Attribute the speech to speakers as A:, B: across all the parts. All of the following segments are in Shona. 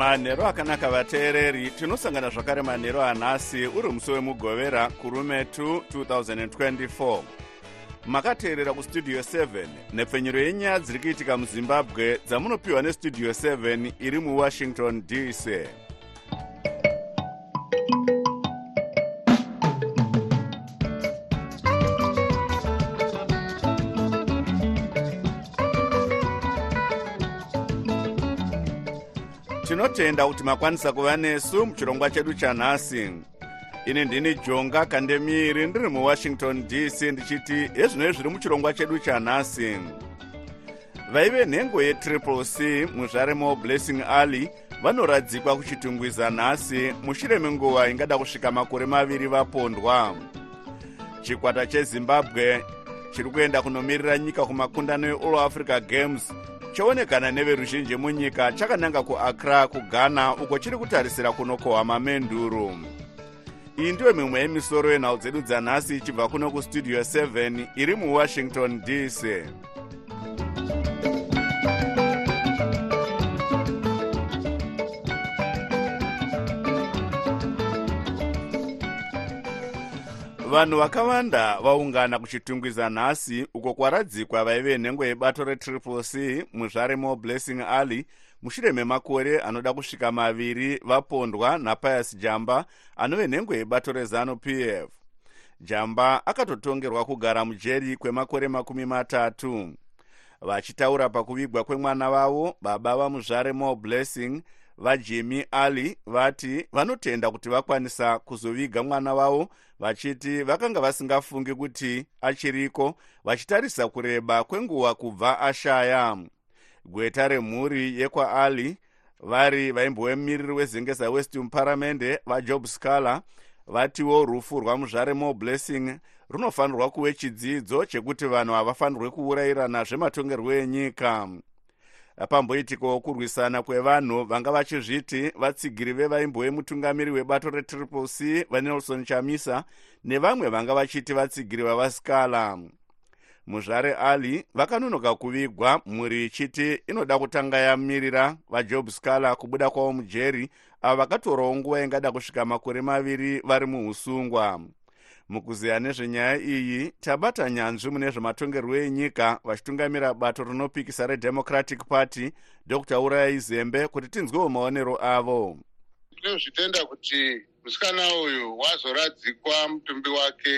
A: manhero akanaka vateereri tinosangana zvakare manhero anhasi uri musi wemugovera kurume 2 2024 makateerera kustudio 7 nhepfenyuro yenyaya dziri kuitika muzimbabwe dzamunopiwa nestudio 7 iri muwashington dc tinotenda kuti makwanisa kuva nesu muchirongwa chedu chanhasi. Ini ndini jonga kandemiri ndiri muwashington dc ndichiti hezvinoi zviri muchirongwa chedu chanhasi. Vaive nhengo yetriple c muzvaremo blessing alley vanoradzikwa kuchitungwiza nhasi mushure menguva ingada kusvika makore maviri vapondwa. Chikwata chezimbabwe chiri kuenda kunomirira nyika kumakundano eall africa games choonekana neveruzhinji munyika chakananga kuakra kughana uko chiri kutarisira kunokohwa mamenduro. Iyi ndiyo mimwe yemisoro yenhau dzedu dzanhasi ichibva kuno kustudio 7 iri muwashington dc vanhu vakawanda vaungana kuchitungwiza nhasi uko kwaradzikwa vaive nhengo yebato retriple c muzvaremo blessing alley mushure memakore anoda kusvika maviri vapondwa napius jamba anove nhengo yebato rezanup f. Jamba akatotongerwa kugara mujeri kwemakore makumi matatu. Vachitaura pakuvigwa kwemwana vavo baba vamuzvaremo blessing vajimi alley vati vanotenda kuti vakwanisa kuzoviga mwana wavo vachiti vakanga vasingafungi kuti achiriko vachitarisa kureba kwenguva kubva ashaya. Gweta remhuri yekwaalley vari vaimbovemiriri wezengeza west muparamende vajob scaler vatiwo rufu rwamuzvaremo blessing runofanirwa kuve chidzidzo chekuti vanhu havafanirwe kuurayirana zvematongerwo enyika pamboitikawo kurwisana kwevanhu vanga vachizviti vatsigiri vevaimbo vemutungamiri webato retriple c vanelson chamisa nevamwe vanga vachiti vatsigiri vavascala muzvare alley vakanonoka kuvigwa mhuri ichiti inoda kutanga yamirira vajob scaler kubuda kwavo mujeri avo vakatorawo nguva ingada kusvika makore maviri vari muusungwa mukuziya nezvenyaya iyi tabata nyanzvi mune zvematongerwo enyika vachitungamira bato rinopikisa redemocratic party dr urayai zembe kuti tinzwewo maonero avo.
B: Tinozvitenda kuti musikana uyu wazoradzikwa mutumbi wake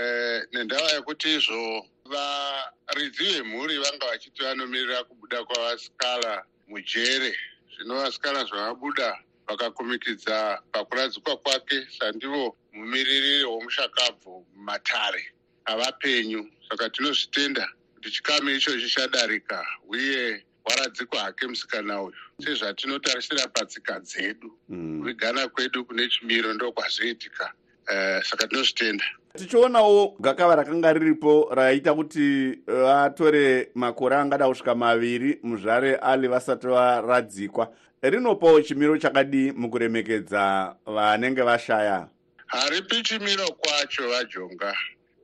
B: eh, nendava yekuti izvo varidzi vemhuri vanga vachiti vanomirira kubuda kwavasikala mujere. Zvino vasikala zvavabuda vakakumikidza pakuradzikwa kwake sandivo mumiririri womushakabvu mumatare avapenyu saka tinozvitenda. Kuti chikamu ichochi chadarika uye waradzikwa hake musikana uyu. Sezvatinotarisira patsika dzedu kuvigana mm. kwedu kune chimiro ndo kwazvoitika uh, saka tinozvitenda.
A: Tichionawo gakava rakanga riripo raita kuti vatore makore angada kusvika maviri muzvare ali vasati varadzikwa. Rinopawo chimiro chakadii mukuremekedza vanenge vashaya
B: haripi chimiro kwacho vajonga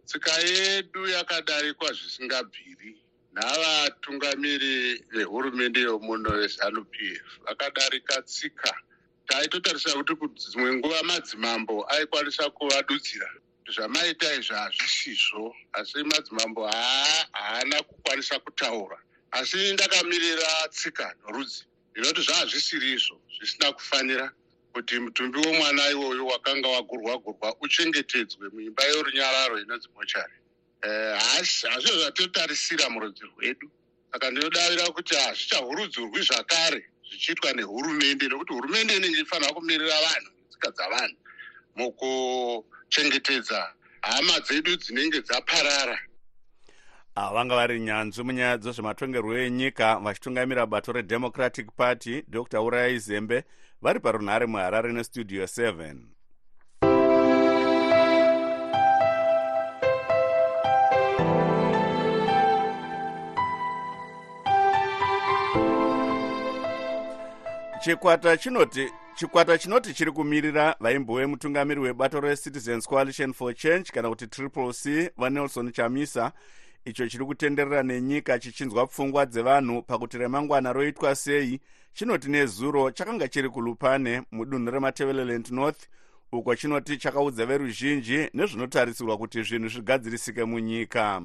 B: tsika yedu yakadarikwa zvisingabviri. Navatungamiri vehurumende yomuno vezanup f vakadarika tsika. Taitotarisa kuti dzimwe nguva madzimambo aikwanisa kuvadudzira. Zvamaita izvo hazvisizvo asi madzimambo haana kukwanisa kutaura. Asi ndakamirira tsika norudzi. Ndinoti zvaa zvisiri izvo zvisina kufanira kuti mutumbi womwana iwoyo wakanga wagurwa gurwa uchengetedzwe muimba yorunyararo inonzi mochari hazvo zvatinotarisira murudzi rwedu. Saka ndinodavira kuti hazvichahurudzurwi zvakare zvichiitwa nehurumende nokuti hurumende inenge ifanira kumirira vanhu netsika dzavanhu mukuchengetedza hama dzedu dzinenge dzaparara.
A: Ava vanga vari nyanzvi munyaya dzezvematongerwo enyika vachitungamira bato redemocratic party dr. Urayai zembe vari parunhare muharare nestudio 7 chikwata chinoti chikwata chinoti chiri kumirira vaimbowe mutungamiri webato recitizens coalition for change kana kuti triple c vanelson chamisa. Icho chiri kutenderera nenyika chichinzwa pfungwa dzevanhu pakuti remangwana roitwa sei chinoti nezuro chakanga chiri kulupane mudunhu rematevereland north uko chinoti chakaudza veruzhinji nezvinotarisirwa kuti zvinhu zvigadzirisike munyika.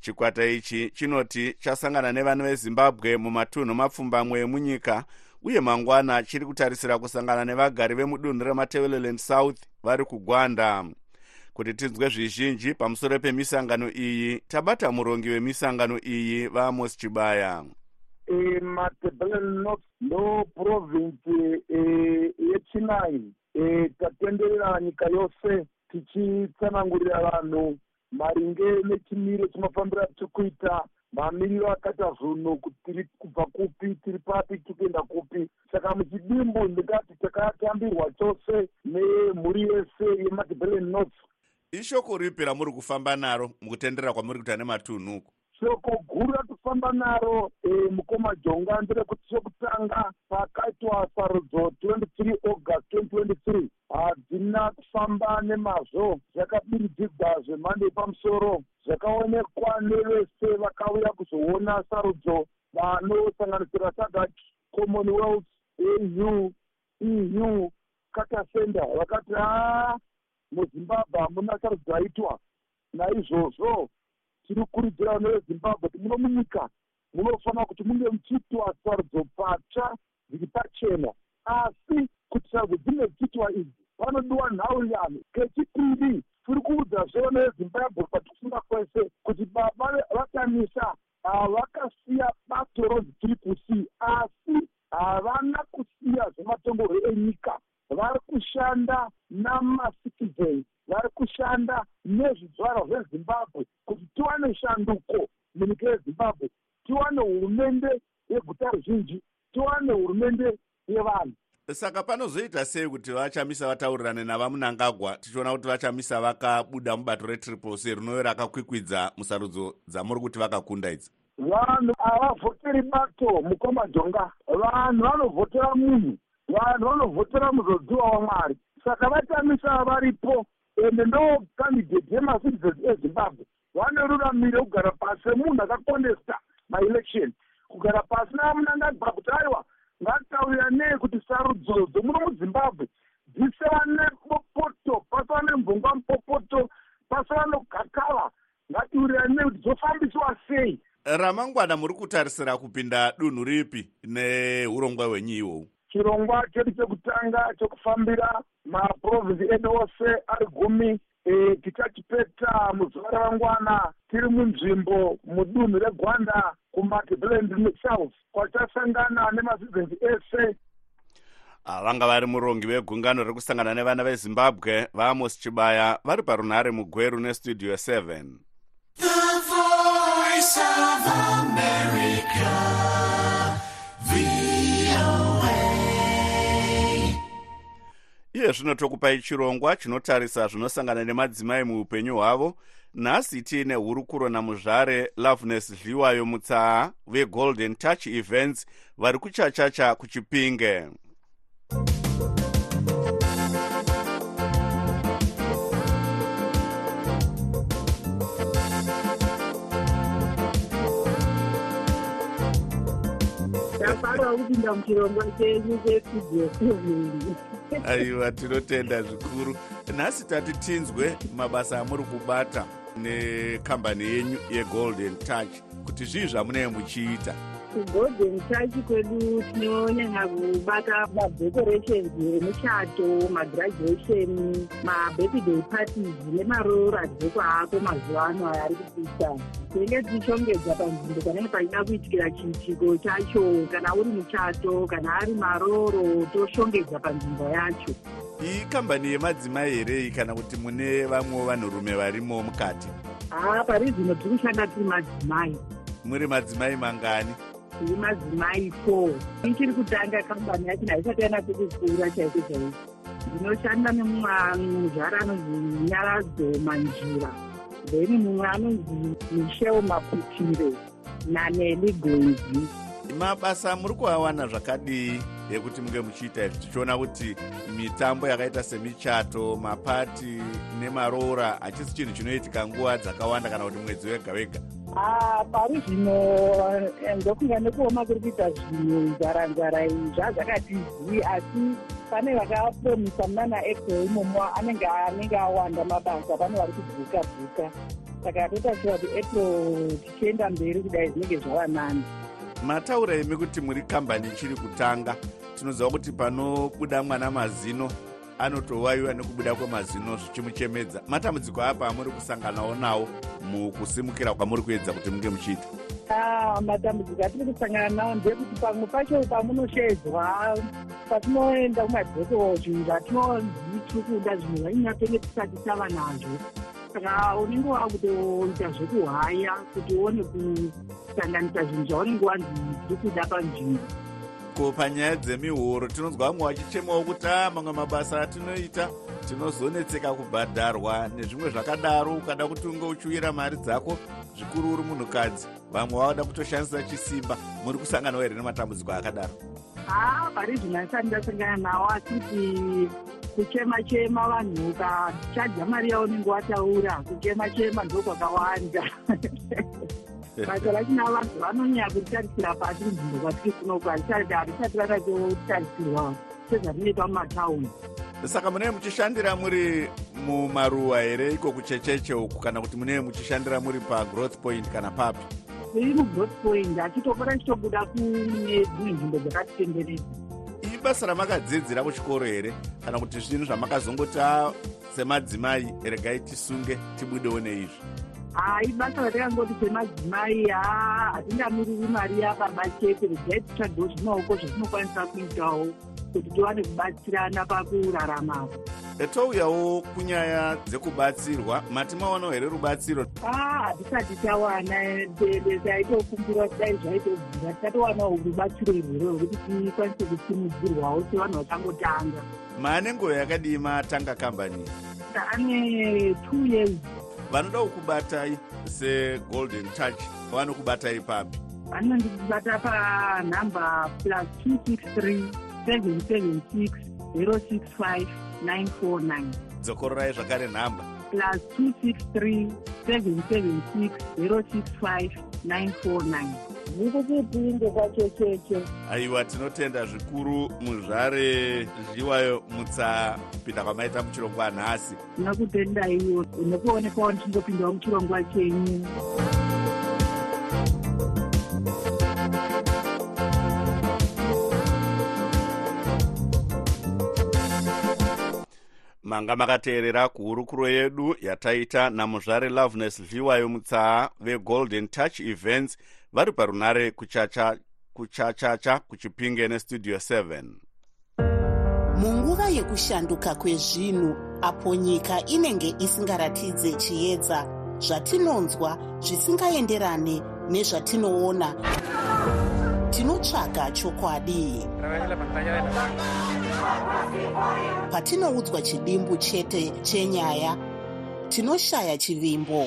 A: Chikwata ichi chinoti chasangana nevanhu vezimbabwe mumatunhu mapfumbamwe emunyika uye mangwana chiri kutarisira kusangana nevagari vemudunhu rematevereland south vari kugwanda. Kuti tinzwe zvizhinji pamusoro pemisangano iyi tabata murongi wemisangano iyi vaamos chibaya
C: matebelen north ndo provinsi e, yechinai e, tatenderera nyika yose tichitsanangurira vanhu maringe nechimiro chinofambira tikuita mamiriro akaita zvinhu kuti tiri kubva kupi tiri papi tiri kuenda kupi. Saka muchidimbu ndingati takatambirwa chose nemhuri yese yemadebelen north.
A: Ishoko ripi ramuri kufamba naro mukutenderera kwamuri kuita nematunhu uku
C: shoko guru ratofamba naro e, mukoma jonga nderekuti chekutanga pakaitwa sarudzo 23 august 2023 hadzina kufamba nemazvo zvakabiridzigwa zvemhando yepamusoro. Zvakaonekwa nevese vakauya kuzoona sarudzo vanosanganisira sadak commonwealth au eu katasenda vakati haa muzimbabwe hamuna sarudzo aitwa naizvozvo tiri kukurudzira vana vezimbabwe kuti muno munyika munofanira kuti munge muchiitwa sarudzo patsva dziri pachena. Asi kuti sarudzo dzinge dzichiitwa idzi vanodiwa nhau yano kechipiri tiri kuudza zvevo nevezimbabwe patikufunga kwese kuti baba vakanisa havakasiya bato rozi triple c asi havana kusiya zvematongerwo enyika vari kushanda namacitizens vari kushanda nezvidzvarwa zvezimbabwe kuti tiwane shanduko munyika yezimbabwe tiwane hurumende yeguta ruzhinji tiwane hurumende yevanhu.
A: Saka panozoita sei kuti vachamisa vataurirane navamunangagwa tichiona kuti vachamisa vakabuda mubato retriple c rinove rakakwikwidza musarudzo dzamuri kuti vakakunda idzi?
C: Vanhu havavhoteri bato mukoma jonga. Vanhu vanovhotera munhu vanhu vanovhotera muzodziwa wamwari saka vatamisa varipo ende ndo kandidate yemacitizens ezimbabwe. Vane ruramiro yekugara pasi semunhu akakondesta maelection kugara pasi navamunangagwa kuti aiwa ngatitaurira nei kuti sarudzo dzomuno muzimbabwe. Dzisava nepopoto pasava nemvungwa mupopoto pasava nogakava ngatiurira nei kuti dzofambiswa sei?
A: Ramangwana muri kutarisira kupinda dunhu ripi neurongwa hwenyu ihwohwu
C: chirongwa chedu chekutanga chekufambira maprovinsi edu ose ari gumi e, tichachipeta muzuva ramangwana tiri munzvimbo mudunhu regwanda kumakebland south kwachasangana nemacitizens ese.
A: Vanga vari murongi vegungano rekusangana nevana vezimbabwe vaamos chibaya vari parunhare mugweru nestudio 7 The voice of America, iye zvino tokupai chirongwa chinotarisa zvinosangana nemadzimai muupenyu hwavo nhasi tiine hurukuro namuzvare loveness dliwayo mutsaa vegolden touch events vari kuchachacha kuchipinge
D: ndafara kupinda muchirongwa chenyu chestudio seven
A: aiwa tinotenda zvikuru. Nhasi tati tinzwe mabasa amuri kubata nekambani yenyu yegolden touch kuti zvii zvamunee muchiita
D: kugolden touch kwedu tinonyanya kubata madecorations emuchato magraduation mabirthday parties nemaroro adzekwa ako mazuva ano aya ari kupisa tinenge tichishongedza panzvimbo panenge pachida kuitikira chiitiko chacho kana uri muchato kana ari maroro toshongedza panzvimbo yacho.
A: Iyi kambani yemadzimai herei kana kuti mune vamwewo vanhurume varimo mukati?
D: Haa pari zvino tiri kushanda tiri madzimai.
A: Muri madzimai mangani
D: tiri madzimai four ichiri kutanga kambani yacho haisati yanatse kukura chaiko chaiko. Ndinoshanda nemumuzvara anonzi nyaradzo manjira. Then mumwe anonzi michel maputire naneli gonzi
A: mabasa muri kuawana zvakadii yekuti munge muchiita izvi tichiona kuti mitambo yakaita semichato mapati nemaroora hachisi chinhu chinoitika nguva dzakawanda kana kuti mwedzi wega wega.
D: Ah, pari zvino eh, ndokunga nekuoma kuri kuita zvinhu nzara-nzara iyi zvazvakati zii asi pane vakapromisa muna naapril imomo anenge anenge awanda mabasa pane vari kubvuka bvuka saka totaura kuti april tichienda mberi kudai zvinenge zvava nani
A: mataura imi kuti muri kambani ichiri kutanga. Tinoziva kuti panobuda mwana mazino anotowayiwa nekubuda kwemazino zvichimuchemedza. Matambudziko apa amuri kusanganawo nawo mukusimukira kwamuri kuedza kuti munge muchiita.
D: Ah, matambudziko atiri kusangana nawo ndekuti pamwe pacho pamunoshedzwa patinoenda kumadhoko zvinhu zvatinonzi tiri kuda zvinhu zvainyatenge tisati tava nazvo. Saka unenge wakutoita zvekuhaya kuti uone kusanganisa zvinhu zvaunenge wanzi tiri kuda panzvimbo.
A: Ko panyaya dzemihoro tinonzwa vamwe vachichemawo kuti a mamwe mabasa atinoita tinozonetseka kubhadharwa nezvimwe zvakadaro. Ukada kuti unge uchiwira mari dzako zvikuru uri munhukadzi vamwe vavada kutoshandisa chisimba muri kusanganawo here nematambudziko akadaro?
D: Haa pari zvino asati ndasangana nawo asiti kuchema-chema vanhu ukachadza mari yaunenge wataura kuchema-chema ndokwakawanda basa rachina vanhu vanonyanya kutarisira pasi kunzvimbo kwatiri kunoku harisati vanatotarisirwa sezvatinoita mumataundi
A: saka munee muchishandira muri mumaruwa here iko kuchecheche uku kana kuti munee muchishandira muri pagrowth point kana papi?
D: Tiri mugrowth point achitopota chitobuda kune dzimwe nzvimbo dzakatitenderedza
A: ibasa ramakadzidzira kuchikoro here kana kuti zvinhu zvamakazongoti a semadzimai regai tisunge tibudewo neizvi
D: hai basa ratakangoti semadzimai haa hatingamiriri mari yababa chete regai titsvagewo zvemaoko zvatinokwanisa kuitawo kuti tiwane kubatsirana pakurarama.
A: Touyawo kunyaya dzekubatsirwa mati maonawo here rubatsiro?
D: Hatisati tawana taitokumbira kuti dai zvaitobvira tisatowanawo rubatsiro irwero rwekuti tikwanise kusimudzirwawo sevanhu vachangotanga.
A: Maane nguva yakadii matanga kambani?
D: Ane two years
A: vanoda kukubatai segolden touch vanokubatai papi
D: vanondibata panhamba plus two six three seven seven six zero six five nine four nine.
A: Dzokororai zvakare nhamba.
D: Plus two six three seven seven six zero six five nine four nine ndiri chipinge kwachecheche
A: aiwa tinotenda zvikuru muzvare zviwayo mutsa kupinda kwamaita muchirongwa nhasi
D: ndinokutendaiwo nekuonekawo ndichindopindawo muchirongwa chenyu.
A: Manga makateerera kuhurukuro yedu yataita namuzvare loveness zviwayo mutsaa vegolden touch events vari parunare kuchacha kuchachacha kuchipinge nestudio 7
E: munguva yekushanduka kwezvinhu apo nyika inenge isingaratidze chiedza zvatinonzwa zvisingaenderane nezvatinoona. Tinotsvaga chokwadi. Patinoudzwa chidimbu chete chenyaya tinoshaya chivimbo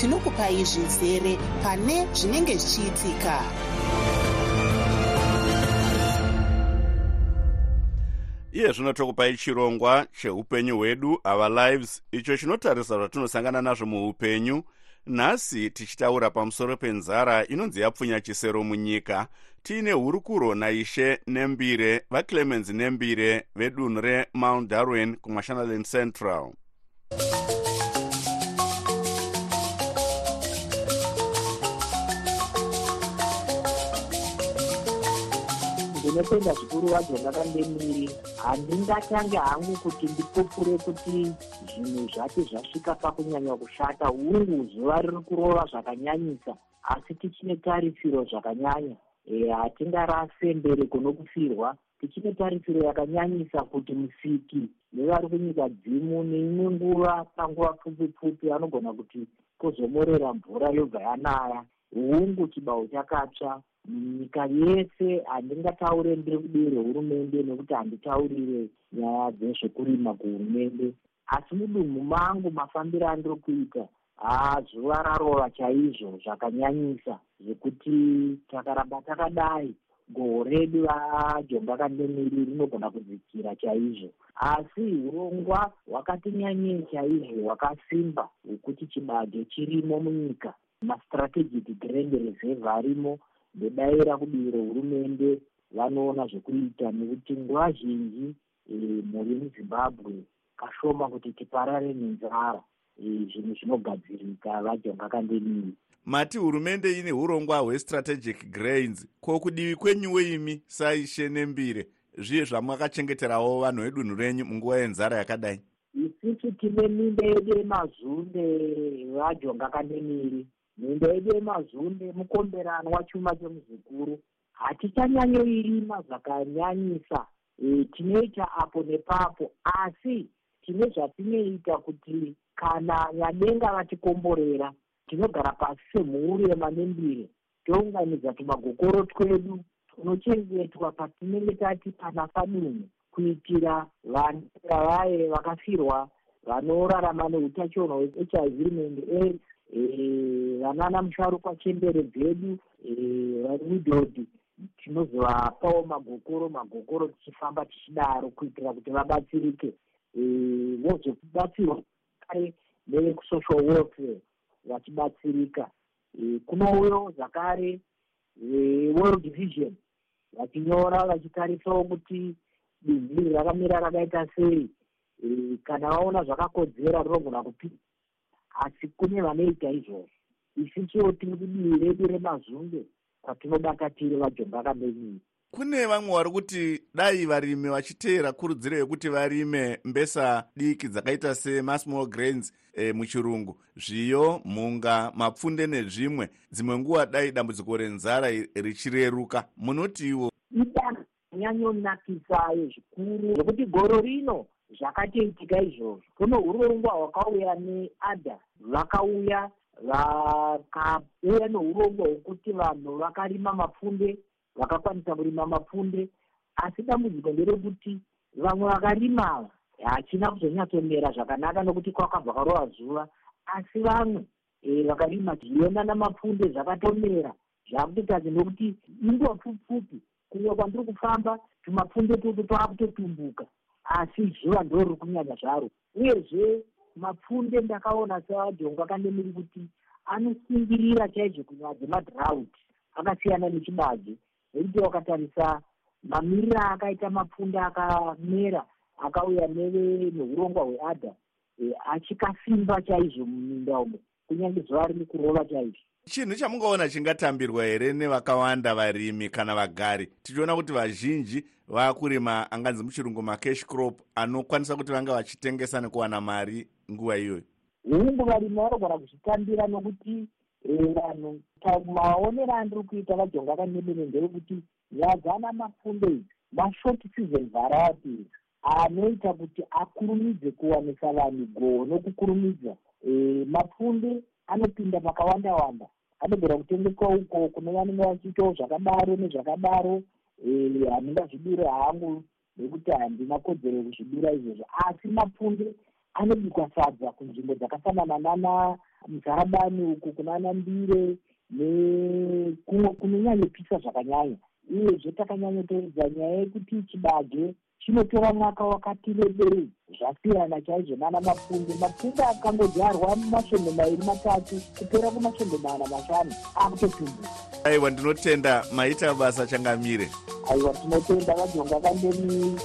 E: tinokupai zvizere pane zvinenge zvichiitika.
A: Iye zvino tokupai chirongwa cheupenyu hwedu our lives icho chinotarisa zvatinosangana nazvo muupenyu. Nhasi tichitaura pamusoro penzara inonzi yapfunya chisero munyika. Tiine hurukuro naishe nembire vaclemens nembire vedunhu remount darwin kumashonaland central
D: ndinotenda zvikuru vadzo vakandemiri handingatange hangu kuti ndipupure kuti zvinhu zvati zvasvika pakunyanya kushata. Hungu zuva riri kurova zvakanyanyisa asi tichine tarisiro zvakanyanya.
F: Hatingarase mberi kuno kufirwa tichine tarisiro yakanyanyisa kuti musiki nevari kunyika dzimu neimwe nguva panguva pfupi pfupi anogona kuti kwozomorera mvura yobva yanaya. Hungu chibau chakatsva nyika yese handingataure ndiri kudivi rehurumende nekuti handitaurire nyaya dzezvekurima kuhurumende. Asi mudunhu mangu mafambiro andiri kuita haa zuva rarova chaizvo zvakanyanyisa zvekuti takaramba takadai. Goho redu vajonga kandemiri rinogona kudzikira chaizvo. Asi urongwa hwakati nyanyei chaizvo hwakasimba hwekuti chibage chirimo munyika. Mastrategic grand reserve arimo ndodaira kudivi rehurumende vanoona zvekuita nekuti nguva zhinji e, mhuri muzimbabwe kashoma kuti tiparare nenzara e, zvinhu zvinogadzirika vajonga kandemiri
A: mati hurumende ine urongwa hwestrategic grains. Ko kudivi kwenyuwo imi saishe nembire zviye zvamakachengeterawo vanhu vedunhu renyu munguva yenzara yakadai?
F: Isusu tine minda yedu yemazunde vajonga kandemiri minda yedu yemazunde mukomberanwa chuma chemuzukuru hatichanyanyoirima zvakanyanyisa e, tinoita apo nepapo asi tine zvatinoita kuti kana nyadenga vatikomborera tinogara pasi semhuru yemanembire tounganidza tumagokoro twedu tunochengetwa patinenge tati panafa dunhu kuitira vanenga vaye vakafirwa vanorarama neutachiona hwehiv rimende aids vanana musharukwa chembere dzedu vari widhodhi tinozovapawo magokoro magokoro tichifamba tichidaro kuitira kuti vabatsirike. Vozobatsirwa kare nevesocial welfare vachibatsirika. Kunouyo zvakare world vision vachinyora vachitarisawo kuti bindu iri rakamira rakaita sei. Kana vaona zvakakodzera rinogona kupii asi kune vanoita izvozvo isusuwo tiri kudivi redu remazunge kwatinobata tiri vajonga kamenyiri
A: kune vamwe vari kuti dai varimi vachiteera kurudziro yekuti varime mbesa diki dzakaita semasmall grains e, muchirungu. Zviyo mhunga mapfunde nezvimwe. Dzimwe nguva dai dambudziko renzara richireruka. Munotiwo
F: idanho nyanyonakisa zvikuru zvokuti goro rino zvakatoitika izvozvo. Kuno urongwa hwakauya neadha vakauya vakauya neurongwa hwekuti vanhu vakarima mapfunde vakakwanisa kurima mapfunde. Asi dambudziko nderekuti vamwe vakarima ava hachina kuzonyatsomera zvakanaka nokuti kwakabva karova zuva. Asi vamwe e, vakarima zviyona namapfunde zvakatomera zvakutotadzi nokuti inguva pfupi kunge kwandiri kufamba tumapfunde tutu twakutotumbuka asi zuva ndo riri kunyanya zvaro. Uyezve mapfunde ndakaona seajonga kandemiri kuti anosungirira chaizvo kunyaya dzemadhraut akasiyana nechibage. Nekuti wakatarisa mamiriro akaita mapfunde akamera akauya neurongwa hweadha e, achikasimba chaizvo muminda umo kunyange zuva riri kurova chaizvo.
A: Chinhu chamungaona chingatambirwa here nevakawanda varimi kana vagari? Tichiona kuti vazhinji vaakurima anganzi muchirungu macash crop anokwanisa kuti vanga vachitengesa nekuwana mari nguva iyoyo?
F: Hungu varimi vanogona kuzvitambira nokuti vanhu maonero andiri kuita vajonga kanebere ndeyekuti nyaya dzana mapfunde idzi mashort season varieties anoita kuti akurumidze kuwanisa vanhu goho nokukurumidza mapfunde anopinda pakawanda wanda anogona kutengeswa uko kune vanenge vachiitawo zvakadaro nezvakadaro. Handingazvidure hangu nekuti handina kodzero yekuzvidura izvozvo asi mapfunde anobikwa sadza kunzvimbo dzakafanana nana muzarabani uku kunana mbire nekumwe kunonyanyopisa zvakanyanya. Uyezve takanyanyotoedza nyaya yekuti chibage chinotora mwaka wakati reberei zvasiyana chaizvo nana mapfunde. Mapfunde akangodyarwa masvondo mairi matatu kupera kumasvondo mana mashanu. Akutotumbuka
A: aiwa ndinotenda. Maita basa changamire.
F: Aiwa tinotenda vajonga kandemii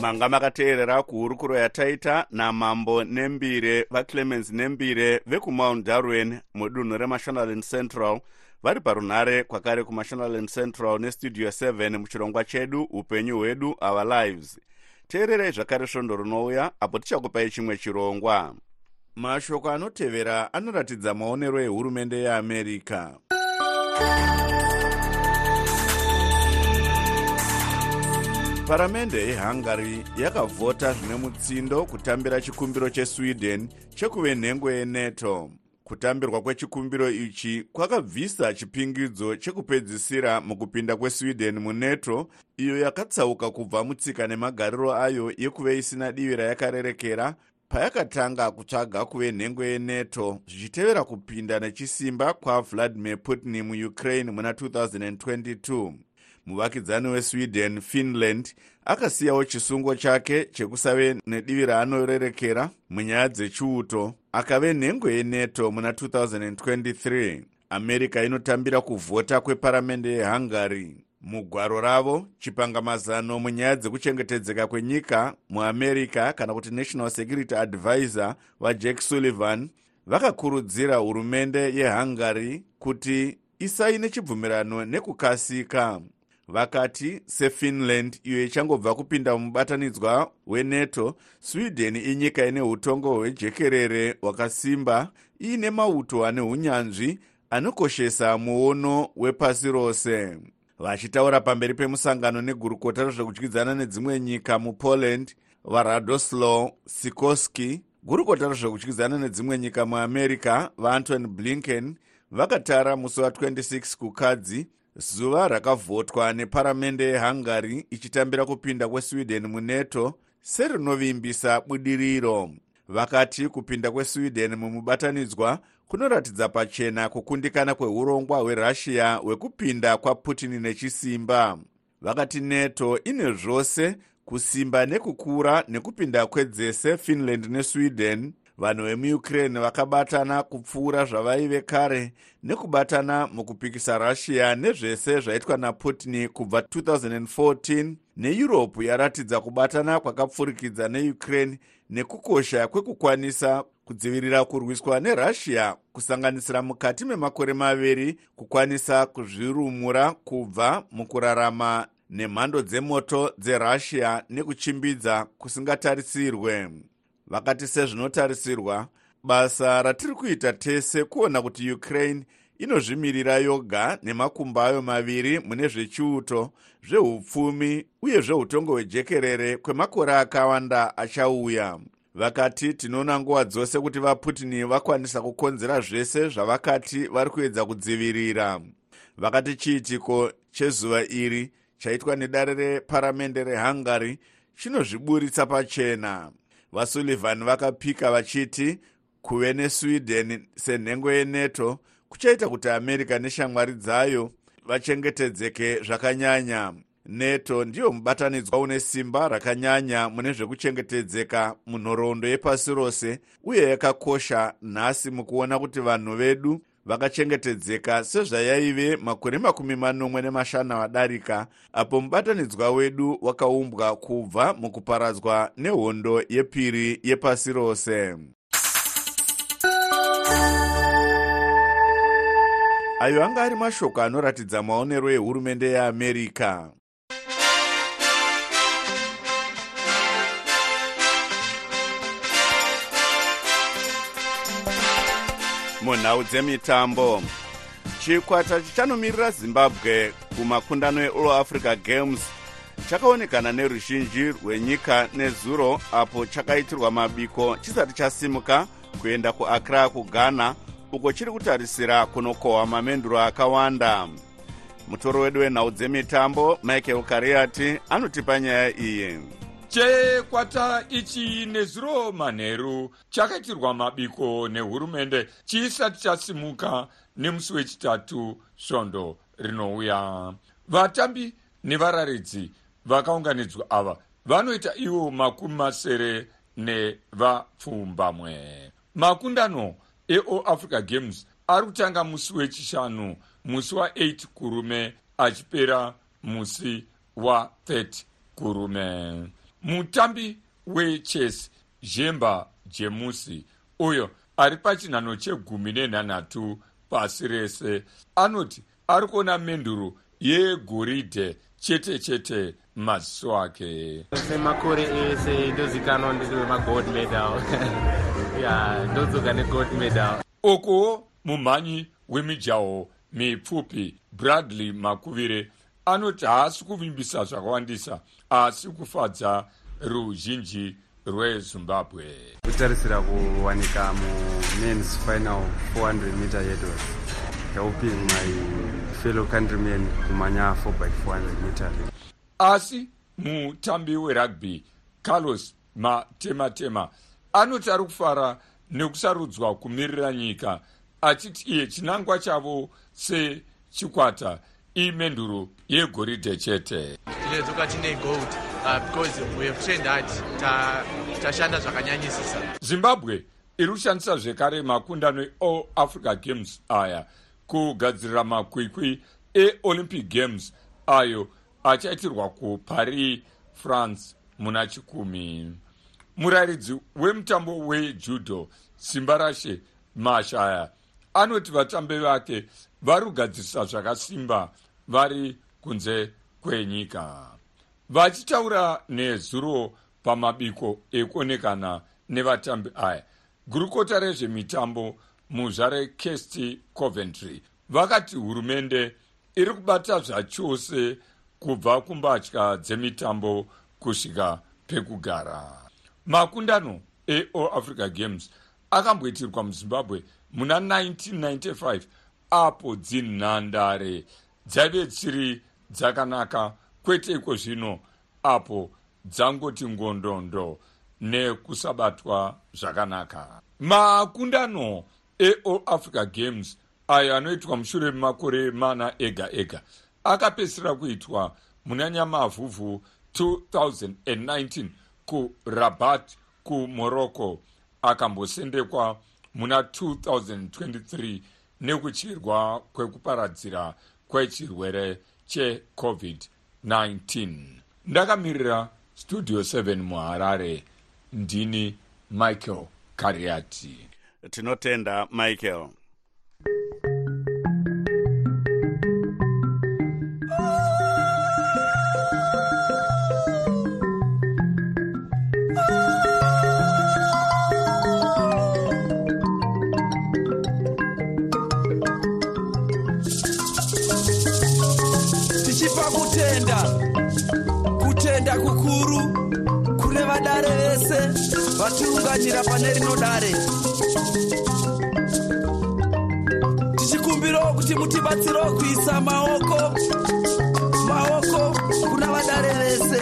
A: manga makateerera kuhurukuro yataita namambo nembire vaclemens nembire vekumount darwen mudunhu remashonaland central. Vari parunhare kwakare kumashonaland central nestudio 7 muchirongwa chedu upenyu hwedu our lives. Teererei zvakare svondo rinouya apo tichakupai chimwe chirongwa. Mashoko anotevera anoratidza maonero ehurumende yeamerica paramende yehungary yakavhota zvine mutsindo kutambira chikumbiro chesweden chekuve nhengo yenato kutambirwa kwechikumbiro ichi kwakabvisa chipingidzo chekupedzisira mukupinda kwesweden munato iyo yakatsauka kubva mutsika nemagariro ayo yekuve isina divi rayakarerekera payakatanga kutsvaga kuve nhengo yenato zvichitevera kupinda nechisimba kwavladimir putin muukraine muna 2022 muvakidzani wesweden finland akasiyawo chisungo chake chekusave nedivi raanorerekera munyaya dzechiuto. Akave nhengo yenato muna 2023 america inotambira kuvhota kweparamende yehungary. Mugwaro ravo chipangamazano munyaya dzekuchengetedzeka kwenyika muamerica kana kuti national security advisor vajack sullivan vakakurudzira hurumende yehungary kuti isaine chibvumirano nekukasika vakati sefinland iyo ichangobva kupinda mubatanidzwa wenato sweden inyika ine utongo hwejekerere hwakasimba iine mauto ane unyanzvi anokoshesa muono wepasi rose. Vachitaura pamberi pemusangano negurukota rezvekudyidzana nedzimwe nyika mupoland varadoslaw sikorsky. Gurukota rezvekudyidzana nedzimwe nyika muamerica vaantony blinken vakatara musi wa26 kukadzi zuva rakavhotwa neparamende yehungary ichitambira kupinda kwesweden munato serinovimbisa budiriro. Vakati kupinda kwesweden mumubatanidzwa kunoratidza pachena kukundikana kweurongwa hwerussia hwekupinda kwaputin nechisimba. Vakati nato ine zvose kusimba nekukura nekupinda kwedzese finland nesweden vanhu vemuukraine vakabatana kupfuura zvavaive kare nekubatana mukupikisa russia nezvese zvaitwa naputin kubva 2014 neeurope yaratidza kubatana kwakapfurikidza neukraine nekukosha kwekukwanisa kudzivirira kurwiswa nerussia kusanganisira mukati memakore maviri kukwanisa kuzvirumura kubva mukurarama nemhando dzemoto dzerussia nekuchimbidza kusingatarisirwe vakati sezvinotarisirwa basa ratiri kuita tese kuona kuti ukraine inozvimirira yoga nemakumbo ayo maviri mune zvechiuto zveupfumi uye zveutongo hwejekerere kwemakore akawanda achauya. Vakati tinoona nguva dzose kuti vaputin vakwanisa kukonzera zvese zvavakati vari kuedza kudzivirira. Vakati chiitiko chezuva iri chaitwa nedare reparamende rehungary chinozviburitsa pachena vasullivan vakapika vachiti kuve nesweden senhengo yenato kuchaita kuti america neshamwari dzayo vachengetedzeke zvakanyanya. Nato ndiyo mubatanidzwa une simba rakanyanya mune zvekuchengetedzeka munhoroondo yepasi rose uye yakakosha nhasi mukuona kuti vanhu vedu vakachengetedzeka sezvayaive makore makumi manomwe nemashana vadarika apo mubatanidzwa wedu wakaumbwa kubva mukuparadzwa nehondo yepiri yepasi rose. Ayo anga ari mashoko anoratidza maonero ehurumende yeamerica munhau dzemitambo. Chikwata chichanomiririra zimbabwe kumakundano eall africa games. Chakaonekana neruzhinji rwenyika nezuro apo chakaitirwa mabiko chisati chasimuka kuenda kuakra kughana uko chiri kutarisira kunokohwa mamenduro akawanda. Mutoro wedu wenhau dzemitambo michael kariati anotipa nyaya iyi
G: chekwata ichi nezuro manheru chakaitirwa mabiko nehurumende chisati chasimuka nemusi wechitatu svondo rinouya. Vatambi nevararidzi vakaunganidzwa ava vanoita ivo makumi masere nevapfumbamwe. Makundano eall africa games ari kutanga musi wechishanu musi wa8 kurume achipera musi wa30 kurume mutambi wechess zhemba jemusi uyo ari pachinhano chegumi nenhanhatu pasi rese anoti ari kuona menduro yegoridhe chete chete maziso ake.
H: Semakore ese ndozikanwa ndiri wemagold medal. Ya ndodzoka negold medal.
G: Uku mumhanyi wemijaho mipfupi bradley makuvire anoti haasi kuvimbisa zvakawandisa asi kufadza ruzhinji rwezimbabwe.
I: Kutarisira kuwanika mumens final 400 meter hurdles helping my fellow countrymen kumanya 4 by 400 meter.
G: Asi mutambi werugby carlos matematema anoti ari kufara nekusarudzwa kumirira nyika achiti iye chinangwa chavo sechikwata imenduro yegoridhe chete.
H: Tinedzoka tine gold. Uh, because we have trained hard. Tashanda zvakanyanyisisa.
G: Zimbabwe iri kushandisa zvekare makundano eall africa games aya kugadzirira makwikwi eolympic games ayo achaitirwa kuparis france muna chikumi. Murayiridzi wemutambo wejudo simba rashe mashaya anoti vatambi vake vari kugadzirisa zvakasimba vari kunze kwenyika. Vachitaura nezuro pamabiko ekuonekana nevatambi aya. Gurukota rezvemitambo muzvare kesti coventry. Vakati hurumende iri kubata zvachose kubva kumbatya dzemitambo kusvika pekugara. Makundano eall africa games akamboitirwa muzimbabwe muna 1995 apo dzinhandare. Dzaive dziri dzakanaka. Kwete iko zvino apo dzangoti ngondondo nekusabatwa zvakanaka. Makundano eall africa games ayo anoitwa mushure memakore mana ega ega akapedzisira kuitwa muna nyamavhuvhu 2019 kurabat kumorocco akambosendekwa muna 2023 nekutyirwa kwekuparadzira kwechirwere checovid-19 ndakamirira studio 7 muharare. Ndini michael kariati.
A: Tinotenda michael
J: vatiunganira pane rino dare tichikumbirawo kuti mutibatsirawo kuisa maoko maoko kuna vadare vese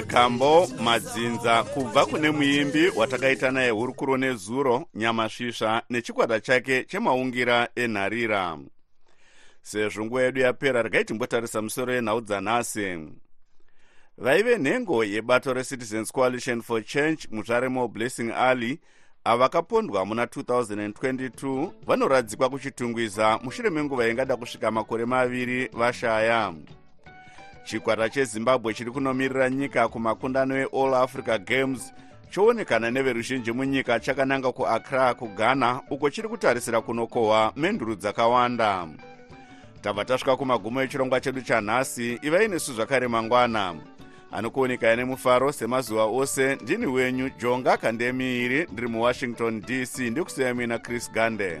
A: inzwisa yekambo madzinza kubva kune muimbi watakaita naye hurukuro nezuro nyamasvisva nechikwata chake chemaungira enharira. Sezvo nguva yedu yapera regai timbotarisa musoro yenhau dzanhasi vaive nhengo yebato recitizens coalition for change muzvaremo blessing alley avakapondwa muna 2022 vanoradzikwa kuchitungwiza mushure menguva ingada kusvika makore maviri vashaya chikwata chezimbabwe chiri kunomirira nyika kumakundano eall africa games choonekana neveruzhinji munyika chakananga kuaccra kughana uko chiri kutarisira kunokohwa menduru dzakawanda. Tabva tasvika kumagumo echirongwa chedu chanhasi ivai nesu zvakare mangwana. Anokuonekai nemufaro semazuva ose ndini wenyu jonga kandemiiri ndiri muwashington dc ndikusiya mina chris gande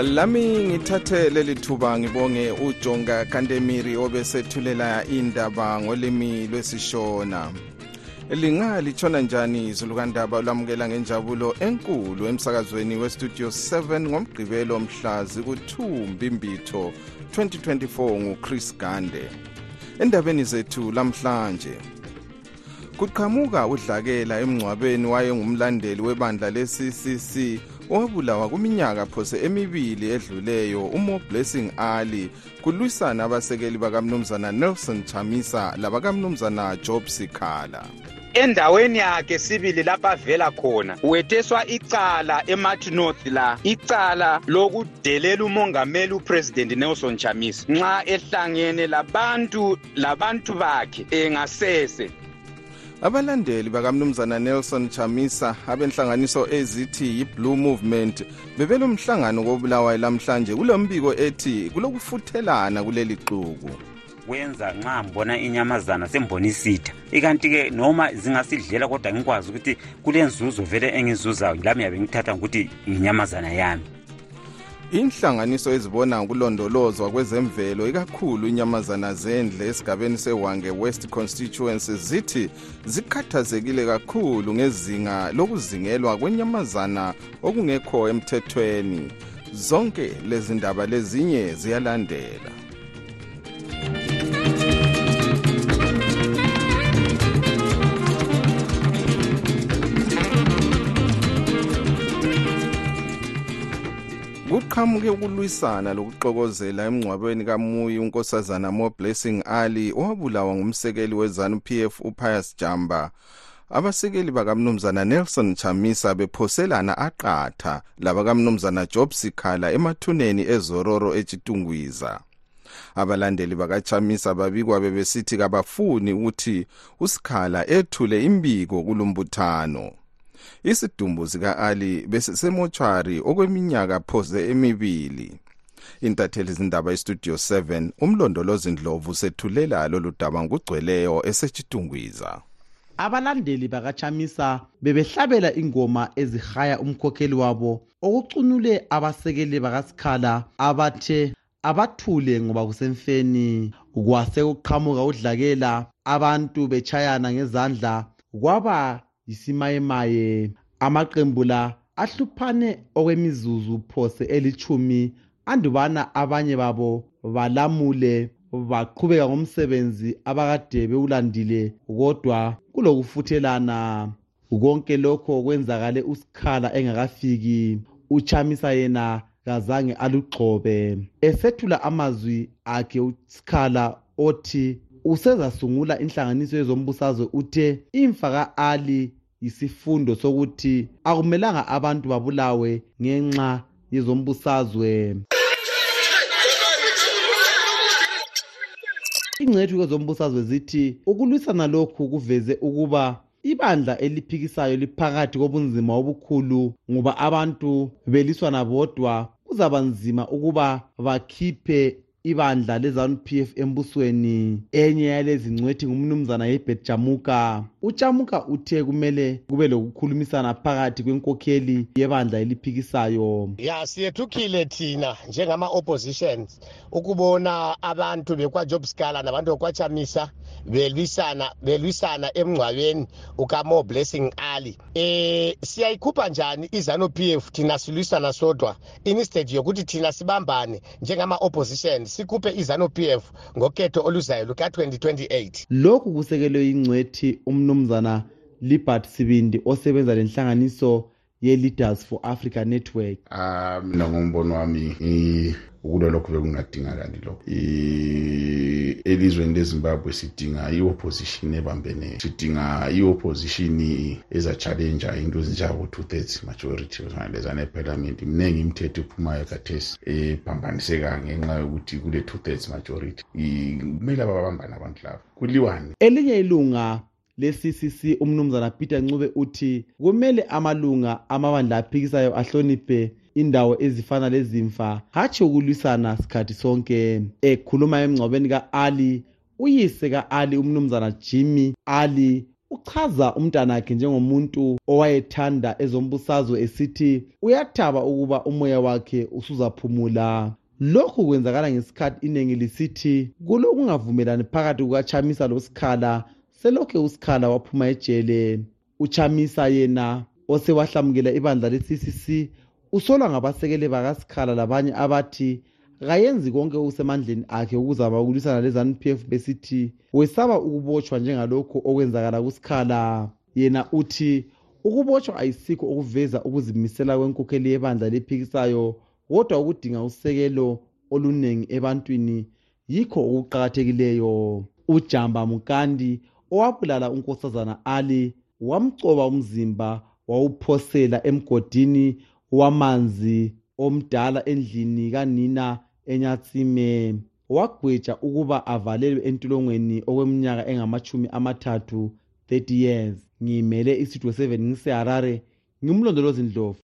K: lami ngithathe leli thuba ngibonge ujonga kantemiri obesethulela indaba ngolimi lwesishona. Lingalitshona njani izulukandaba olamukela ngenjabulo enkulu emsakazweni westudio 7 ngomgqibelo mhla ziku-2 mbimbitho 2024 nguchris gande. Endabeni zethu lamhlanje kuqhamuka udlakela emngcwabeni wayengumlandeli webandla le-ccc owabulawa kuminyaka phose emibili edluleyo umo blessing ali kulwisana abasekeli bakamnumzana nelson chamisa labakamnumzana job sikhala.
L: Endaweni yakhe sibili lapho avela khona wetheswa icala emathi north la icala lokudelela umongameli upresident nelson chamisa. Nxa ehlangene labantu labantu bakhe engasese
K: abalandeli bakamnumzana nelson chamisa abenhlanganiso ezithi yi-blue movement bebelomhlangano kobulawayo lamhlanje kulo mbiko ethi kulokufuthelana kuleli xuku
M: kwenza nxa ngibona inyamazana sembona isitha ikanti-ke noma zingasidlela kodwa ngikwazi ukuthi kulenzuzo vele engizuzayo lami yabe ngithatha ngokuthi inyamazana yami
K: inhlanganiso ezibona ngokulondolozwa kwezemvelo ikakhulu inyamazana zendle esigabeni sewange west constituency zithi zikhathazekile kakhulu ngezinga lokuzingelwa kwenyamazana okungekho emthethweni. Zonke lezi ndaba lezinye ziyalandela. Kuqhamuke ukulwisana lokuxokozela emngcwabeni kamuyi unkosazana mo blessing ali owabulawa ngumsekeli wezanu pf upius jamba. Abasekeli bakamnumzana nelson chamisa bephoselana aqatha labakamnumzana job sikhala emathuneni ezororo etshitungwiza abalandeli bakachamisa babikwa bebesithi kabafuni ukuthi usikhala ethule imbiko kulumbuthano isidumbu sika-ali besisemotshwari okweminyaka phose emibili. Intatheli zindaba istudio 7 umlondolozi ndlovu sethulela lolu daba ngugcweleyo esechitungwiza
N: abalandeli bakachamisa bebehlabela ingoma ezihaya umkhokheli wabo okucunule abasekeli bakasikhala abathe abathule ngoba kusemfeni kwase kuqhamuka udlakela abantu betshayana ngezandla kwaba yisimayemaye. Amaqembu la ahluphane okwemizuzu phose elithumi andubana abanye babo balamule baqhubeka ngomsebenzi abakade bewulandile kodwa kulokufuthelana. Konke lokho kwenzakale usikhala engakafiki. Uchamisa yena kazange alugxobe. Esethula amazwi akhe usikhala othi usezasungula inhlanganiso yezombusazwe uthe imfa ka-ali yisifundo sokuthi akumelanga abantu babulawe ngenxa yezombusazwe. Ingcethu kwezombusazwe zithi ukulwisana lokhu kuveze ukuba ibandla eliphikisayo liphakathi kobunzima obukhulu ngoba abantu beliswana bodwa kuzaba nzima ukuba bakhiphe ibandla lezanu-p f embusweni. Enye yalezi ngcwethi ngumnumzana yebet jamuka. Ujamuka uthe kumele kube lokukhulumisana phakathi kwenkokheli yebandla eliphikisayo.
O: Ya siyethukile thina njengama-oppositions ukubona abantu bekwajob scala nabantu bekwachamisa belwisana belwisana emngcwabeni ukamo blessing ali. Eh siyayikhupha njani izanu PF thina silwisana sodwa? Instead yokuthi thina sibambane njengama opposition sikhuphe izanu PF ngokhetho oluzayo luka 2028
N: lokhu kusekelwe ingcwethi umnumzana Libert Sibindi osebenza lenhlanganiso ye-leaders for africa network.
P: Ah mina ngombono wami ukulo lokhu bekungadingakali lokho elizweni lezimbabwe sidinga i-opposition ebambeneyo sidinga i-opposition eza-challenja into ezinjengabo two-thirds majority lezana ephalamenti mningi imithetho ephumayo kathesi ephambaniseka ngenxa yokuthi kule two-thirds majority. Kumele ababambane abantu labo kuliwane.
N: Elinye ilunga le-ccc umnumzana peter ncube uthi kumele amalunga amabandla aphikisayo ahloniphe indawo ezifana lezimfa hatshi ukulwisana sikhathi sonke. Ekhuluma emngcwabeni ka-ali uyise ka-ali umnumzana jimmy ali uchaza umntanakhe njengomuntu owayethanda ezombusazwe esithi uyathaba ukuba umoya wakhe usuzaphumula. Lokhu kwenzakala ngesikhathi iningi lisithi kulokungavumelani phakathi kukachamisa losikhala selokhe usikhala waphuma ejele uchamisa yena osewahlamukela ibandla le-ccc usolwa ngabasekeli bakasikhala labanye abathi kayenzi konke okusemandleni akhe ukuzama ukulwisana le-zanup f besithi wesaba ukubotshwa njengalokhu okwenzakala kusikhala. Yena uthi ukubotshwa ayisikho okuveza ukuzimisela kwenkokheli yebandla lephikisayo kodwa ukudinga usekelo oluningi ebantwini yikho okuqakathekileyo. Ujamba mukandi owabulala unkosazana ali wamcoba umzimba wawuphosela emgodini wamanzi omdala endlini kanina enyatsime. Wagweja ukuba avalelwe entolongweni okweminyaka engamachumi amathathu 30 years. Ngiyimele isitudio 7 ngiseharare ngimlondolozi ndlovu.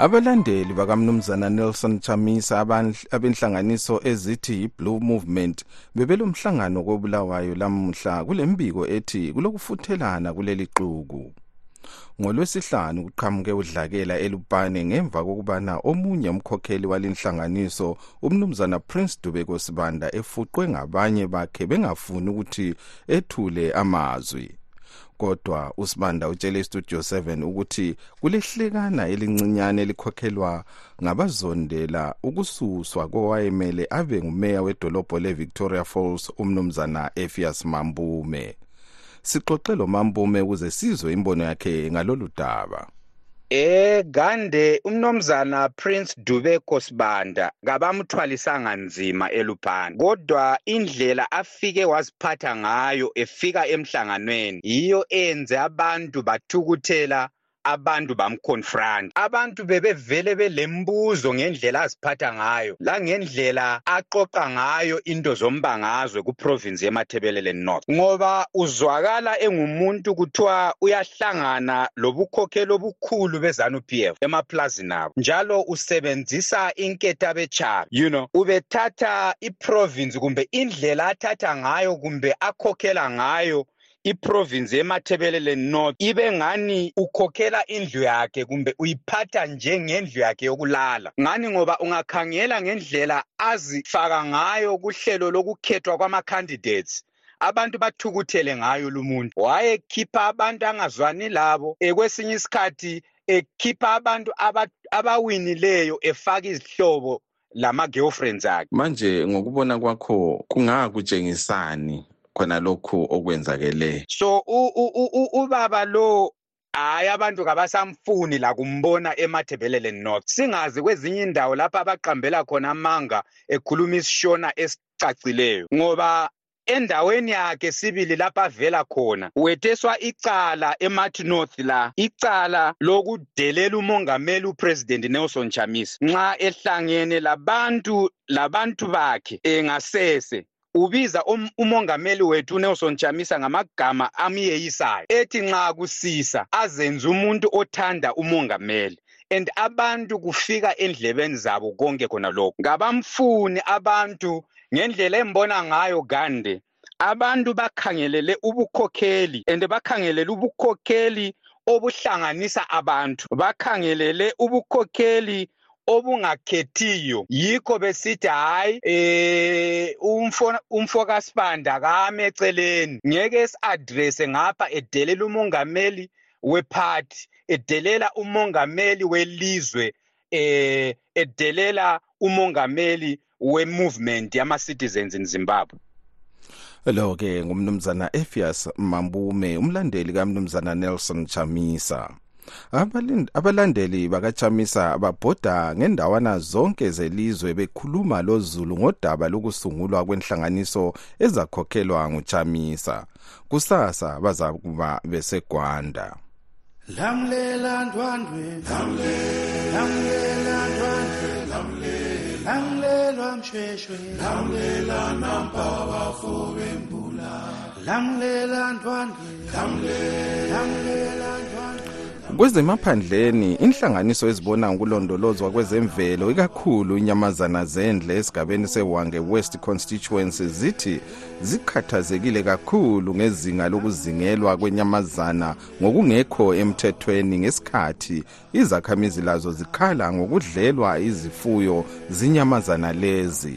K: Abalandeli bakamnumzana nelson chamisa abenhlanganiso ezithi yi-blue movement bebelomhlangano kobulawayo lamuhla kulembiko ethi kulokufuthelana kuleli xuku. Ngolwesihlanu kuqhamuke udlakela elupane ngemva kokubana omunye umkhokheli walinhlanganiso umnumzana prince dubeko sibanda efuqwe ngabanye bakhe bengafuni ukuthi ethule amazwi. Kodwa usibanda utshele istudio 7 ukuthi kulehlekana elincinyane elikhokhelwa ngabazondela ukususwa kowayemele abe ngumeya wedolobho le-victoria falls umnumzana efias mambume. Sixoxe lo mambume ukuze sizwe imbono yakhe ngalolu daba.
L: Eh gande umnomzana Prince Dubeko Sibanda kabamthwalisanga nzima elupani kodwa indlela afike waziphatha ngayo efika emhlanganweni yiyo enze abantu bathukuthela abantu bamconfront. Abantu bebevele belembuzo ngendlela aziphatha ngayo langendlela aqoqa ngayo into zombangazwe kuprovince yemathebelele north. Ngoba uzwakala engumuntu kuthiwa uyahlangana lobukhokheli obukhulu bezanu p f emaplazini abo njalo usebenzisa inketa bechabi you know ubethatha iprovince kumbe indlela athatha ngayo kumbe akhokhela ngayo iprovince yemathebelele north ibe ngani ukhokhela indlu yakhe kumbe uyiphatha njengendlu yakhe yokulala? Ngani ngoba ungakhangela ngendlela azifaka ngayo kuhlelo lokukhethwa kwama-candidates? Abantu bathukuthele ngayo lumuntu wayekhipha abantu angazwani labo ekwesinye isikhathi ekhipha abantu abawinileyo efaka izihlobo lama-girlfriends akhe.
K: Manje ngokubona kwakho kungakutshengisani? Khona lokhu okwenzakele.
L: So ubaba lo hayi abantu kabasamfuni la kumbona emathebelele north. Singazi kwezinye indawo lapho abaqambela khona amanga ekhuluma isishona esicacileyo. Ngoba endaweni yakhe sibili lapho avela khona wetheswa icala emathi north la icala lokudelela umongameli upresident nelson chamisa nxa ehlangene labantu labantu bakhe engasese ubiza um, umongameli wethu uNelson Chamisa ngamagama amyeyisayo ethi nxa kusisa azenze umuntu othanda umongameli and abantu kufika endlebeni zabo konke khona lokho ngabamfuni abantu ngendlela embona ngayo gande abantu bakhangelele ubukhokheli and bakhangelele ubukhokheli obuhlanganisa abantu. Bakhangelele ubukhokheli obungakhethiyo. Yikho besithi hayi eh umfo umfo kaSibanda kame eceleni. Ngeke si-address ngapha edelela umongameli wephathi edelela umongameli welizwe eh edelela umongameli we-movement yama-citizens in zimbabwe.
K: Lo ke ngumnumzana efias mambume umlandeli kamnumzana nelson chamisa. Abalandeli bakachamisa babhoda ngendawana zonke zelizwe bekhuluma lozulu ngodaba lokusungulwa kwenhlanganiso ezakhokhelwa nguchamisa kusasa bazakuba besegwanda.
J: Lamlela ndwandwe lamlela ndwandwe lamlelwa mshweshwe lamlela nampa bafo bembula lamlela ndwandwe lamlela ndwandwe.
K: Kwezemaphandleni inhlanganiso ezibona ngokulondolozwa kwezemvelo ikakhulu inyamazana zendle esigabeni sewange west constituency zithi zikhathazekile kakhulu ngezinga lokuzingelwa kwenyamazana ngokungekho emthethweni ngesikhathi. Izakhamizi lazo zikhala ngokudlelwa izifuyo zinyamazana lezi.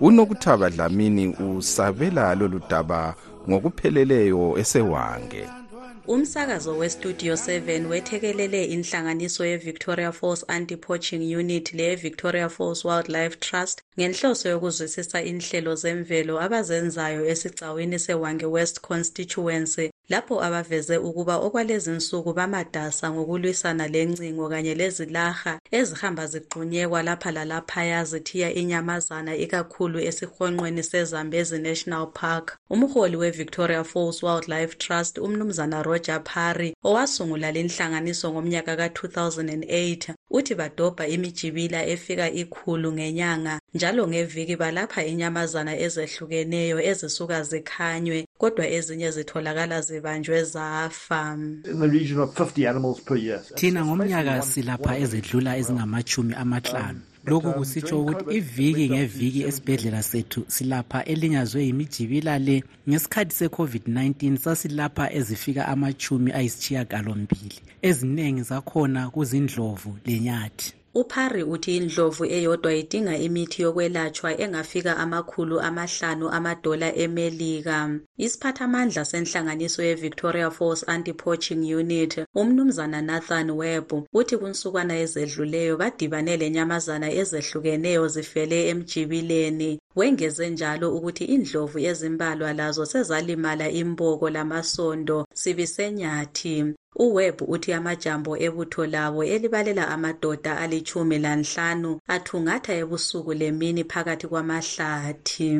K: Unokuthaba dlamini usabela lolu daba ngokupheleleyo esewange
Q: umsakazo westudio 7 wethekelele inhlanganiso ye-victoria falls anti-poaching unit leye-victoria falls wildlife trust ngenhloso yokuzwisisa inhlelo zemvelo abazenzayo esigcawini sewange west constituency lapho abaveze ukuba okwalezinsuku bamadasa ngokulwisana lencingo kanye lezilaha ezihamba zigxunyekwa lapha lalaphaya zithiya inyamazana ikakhulu esihonqweni sezambezi national park. Umholi we-victoria falls wildlife trust umnumzana roger parry owasungula linhlanganiso ngomnyaka ka-2008 uthi badobha imijibila efika ikhulu ngenyanga njalo ngeviki balapha inyamazana ezehlukeneyo ezisuka zikhanywe kodwa ezinye zitholakala zibanjwe zafa.
R: Thina ngomnyaka silapha ezedlula ezingamachumi amahlanu. Lokhu kusitsho ukuthi iviki ngeviki esibhedlela sethu silapha elinyazwe yimijibila le. Ngesikhathi se-covid-19 sasilapha ezifika amachumi ayisishiyagalombili eziningi zakhona kuzindlovu lenyathi
Q: uphari uthi indlovu eyodwa idinga imithi yokwelatshwa engafika amakhulu amahlanu amadola emelika. Isiphathamandla senhlanganiso ye-victoria falls anti-poaching unit umnumzana nathan webb uthi kunsukwana ezedluleyo badibane lenyamazana ezehlukeneyo zifele emjibileni. Wengeze njalo ukuthi indlovu ezimbalwa lazo sezalimala imboko lamasondo sibisenyathi uwebb uthi amajambo ebutho labo elibalela amadoda alitshumi lanhlanu athungatha ebusuku lemini phakathi kwamahlathi.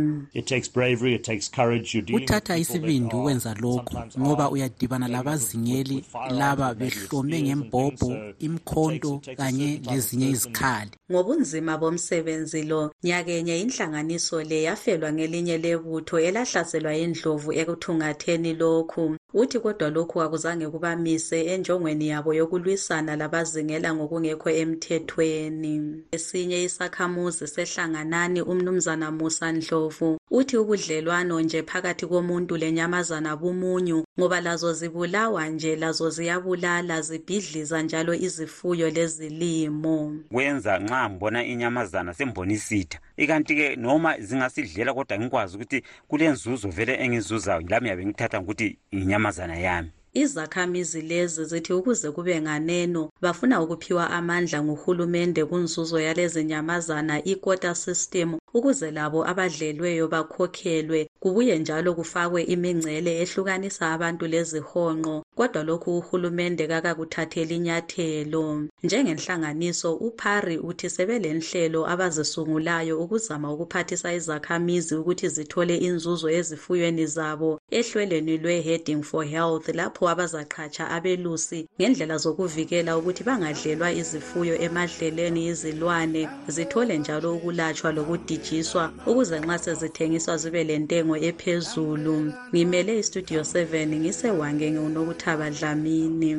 R: Kuthatha isibindi ukwenza lokhu ngoba uyadibana labazingeli laba behlome ngembhobho imkhonto kanye lezinye izikhali.
Q: Ngobunzima bomsebenzi lo nyakenye inhlanganiso le yafelwa ngelinye lebutho elahlaselwa indlovu ekuthungatheni lokhu uthi kodwa lokhu akuzange kubamise enjongweni yabo yokulwisana labazingela ngokungekho emthethweni. Esinye isakhamuzi sehlanganani umnumzana musa ndlovu. Uthi ubudlelwano nje phakathi komuntu lenyamazana bumunyu ngoba lazo zibulawa nje lazo ziyabulala zibhidliza njalo izifuyo lezilimo.
M: Kwenza nxa ngibona inyamazana sembonisitha ikanti-ke noma zingasidlela kodwa ngikwazi ukuthi kulenzuzo vele engizuzayo lami yabe ngithatha ngokuthi inyamazana yami.
Q: Izakhamizi lezi zithi ukuze kube nganeno bafuna ukuphiwa amandla nguhulumende kunzuzo yalezinyamazana i-quota system ukuze labo abadlelweyo bakhokhelwe. Kubuye njalo kufakwe imingcele ehlukanisa abantu lezihonqo kodwa lokhu uhulumende kakakuthatheli inyathelo njengenhlanganiso uphari uthi sebelenhlelo abazisungulayo ukuzama ukuphathisa izakhamizi ukuthi zithole inzuzo ezifuyweni zabo ehlelweni lwe-heading for health lapho abazaqhatsha abelusi ngendlela zokuvikela ukuthi bangadlelwa izifuyo emadleleni izilwane zithole njalo ukulatshwa lokudijiswa ukuze nxa sezithengiswa zibe lentengo ephezulu. Ngimele istudio 7 ngisewange ngiunokuthaba dlamini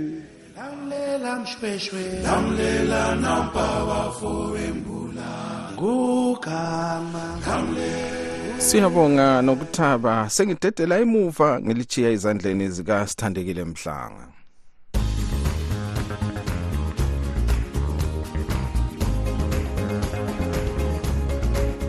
J: lamlela mshweshwe. Lamlela nampa bafo embula ngugama.
K: Siyabonga nokuthaba. Sengidedela emuva ngilichiya ezandleni zikasithandekile mhlanga.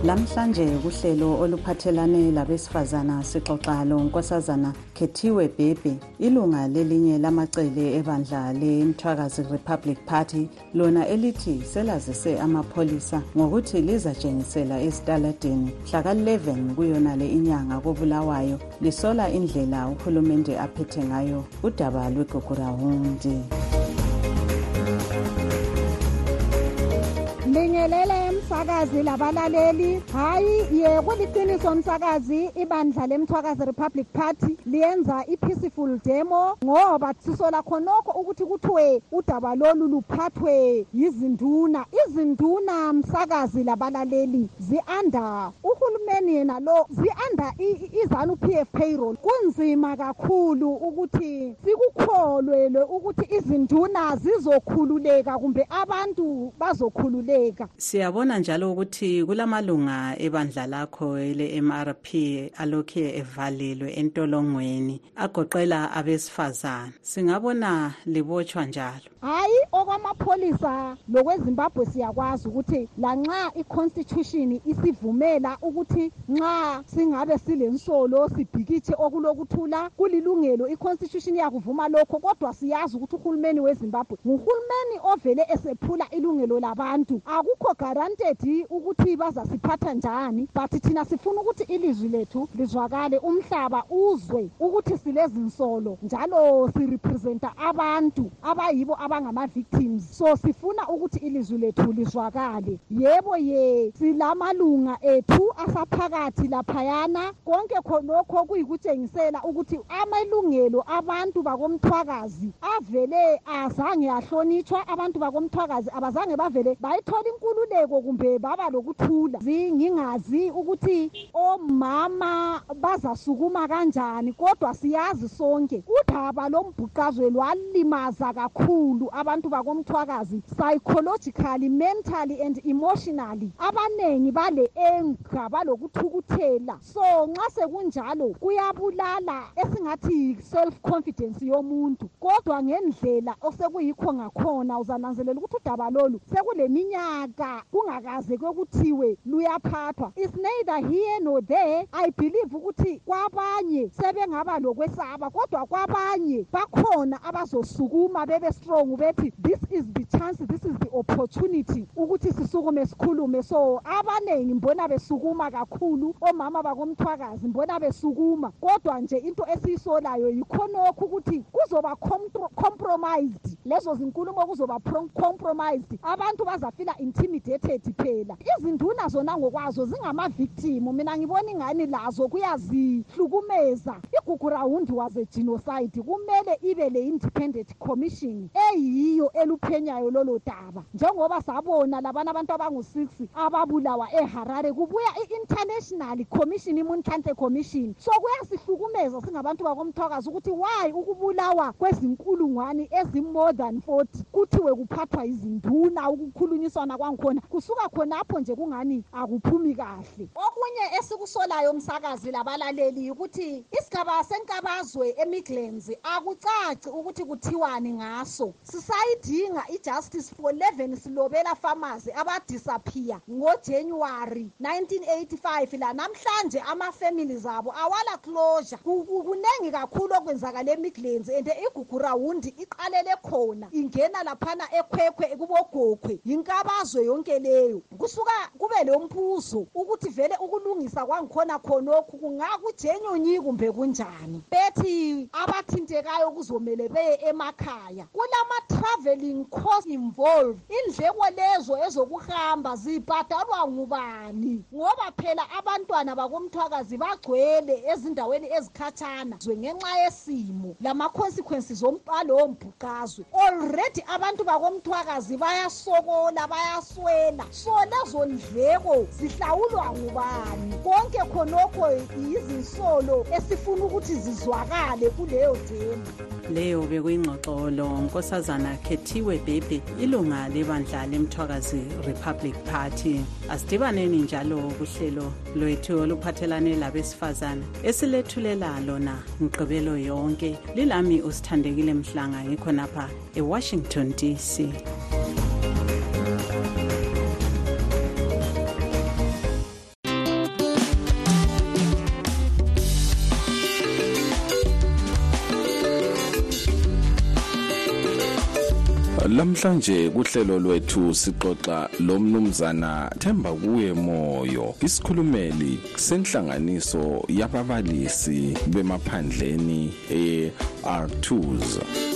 S: Lamhlanje kuhlelo oluphathelane labesifazana sixoxa lo nkosazana khethiwe bhebhe ilunga lelinye lamacele ebandla lemthwakazi republic party. Lona elithi selazise amapholisa ngokuthi lizatshengisela ezitaladeni mhlaka-11 kuyona le inyanga kobulawayo lisola indlela uhulumende aphethe ngayo udaba lwegugurawundi.
T: Mbingelele
U: msakazi labalaleli. Hayi ye kuliqiniso msakazi ibandla lemthwakazi republic party liyenza i-peaceful demo ngoba sisola khonokho ukuthi kuthiwe udaba lolu luphathwe yizinduna. Izinduna msakazi labalaleli zi-under. Uhulumeni yena lo zi-under izanu p f payroll. Kunzima kakhulu ukuthi sikukholwelwe ukuthi izinduna zizokhululeka kumbe abantu bazokhululeka.
S: Siyabona njalo ukuthi kulamalunga ebandla lakho ele-mrp alokhe evalelwe entolongweni agoqela abesifazane. Singabona libotshwa njalo.
U: Hayi okwamapholisa lokwezimbabwe siyakwazi ukuthi lanxa i-constitution isivumela ukuthi nxa singabe silensolo sibhikitshe okulokuthula kulilungelo i-constitution iyakuvuma lokho kodwa siyazi ukuthi uhulumeni wezimbabwe nguhulumeni ovele esephula ilungelo labantu. Akukho guaranteed ukuthi bazasiphatha njani but thina sifuna ukuthi ilizwi lethu lizwakale umhlaba uzwe ukuthi silezinsolo njalo sirepresenta abantu abayibo abangama-victims. So sifuna ukuthi ilizwi lethu lizwakale. Yebo ye silamalunga ethu asaphakathi laphayana. Konke khonokho kuyikutshengisela ukuthi amalungelo abantu bakomthwakazi avele azange ahlonitshwa. Abantu bakomthwakazi abazange bavele bayithola inkululeko kumbe baba lokuthula ngingazi ukuthi omama bazasukuma kanjani kodwa siyazi sonke. Udaba lombhuqazwe lwalimaza kakhulu abantu bakomthwakazi psychologically mentally and emotionally. Abaningi bale enga balokuthukuthela. So nxa sekunjalo kuyabulala esingathi self confidence yomuntu. Kodwa ngendlela osekuyikho ngakhona uzananzelela ukuthi udaba lolu sekuleminyaka kungakaze kwekuthiwe luyaphathwa. Is neither here nor there. I believe ukuthi kwabanye sebengaba lokwesaba kodwa kwabanye bakhona abazosukuma bebe strong bethi this is the chance this is the opportunity ukuthi sisukume sikhulume. So abaningi mbona besukuma kakhulu omama bakomthwakazi mbona besukuma. Kodwa nje into esiyisolayo yikhonokho ukuthi kuzoba compromised. Lezo zinkulumo kuzoba compromised. Abantu bazafila intimidated phela izinduna zona ngokwazo zingama-victim. Mina ngibona ingani lazo kuyazihlukumeza igugu rawundi waze genocide. Kumele ibe le-independent commission eyiyo eluphenyayo lolo daba. Njengoba sabona labana abantu abangu-six ababulawa eharare kubuya i-international commission imuntlante commission. So kuyasihlukumeza singabantu bakomthwakazi ukuthi why ukubulawa kwezinkulungwane ezi-more than forty kuthiwe kuphathwa izinduna ukukhulunyiswana kwangikhona kusuka khonapho nje kungani? Akuphumi kahle. Okunye esikusolayo msakazi labalaleli ukuthi isigaba senkabazwe emidlands akucaci ukuthi kuthiwani ngaso. Sisayidinga i-justice for 11 silobela pharmacy abadisappear ngojanuwari 1985 la namhlanje ama-families abo awala closure. Kuningi kakhulu okwenzakala emidlands and igugu rawundi iqalele khona ingena laphana ekhwekhwe kubogokhwe yinkabazwe yonke leyo kusuka kube lo mbuzo ukuthi vele ukulungisa kwangikhona khonokhu kungakujenyonyi kumbe kunjani. Bethi abathintekayo kuzomele beye emakhaya. Kulama-traveling cost involved. Indleko lezo ezokuhamba zibhadalwa ngubani? Ngoba phela abantwana bakomthwakazi bagcwele ezindaweni ezikhatshana zwe ngenxa yesimo lama-consequences ompalo wombhuqazwe already abantu bakomthwakazi bayasokola bayaswela. So lezo ndleko zihlawulwa ngubani? Konke khonokho yizinsolo esifuna ukuthi zizwakale kuleyo demo
S: leyo bekuyingxoxo lo nkosazana khethiwe bhebhe ilunga lebandla lemthwakazi republic party. Asidibaneni njalo kuhlelo lwethu oluphathelane labesifazana esilethulela lona mgqibelo yonke lilami usithandekile mhlanga ngikhonapha ewashington dc
K: lamhlanje kuhlelo lwethu sixoxa lomnumzana Themba kuye moyo isikhulumeli senhlanganiso yababalisi bemaphandleni e-R2s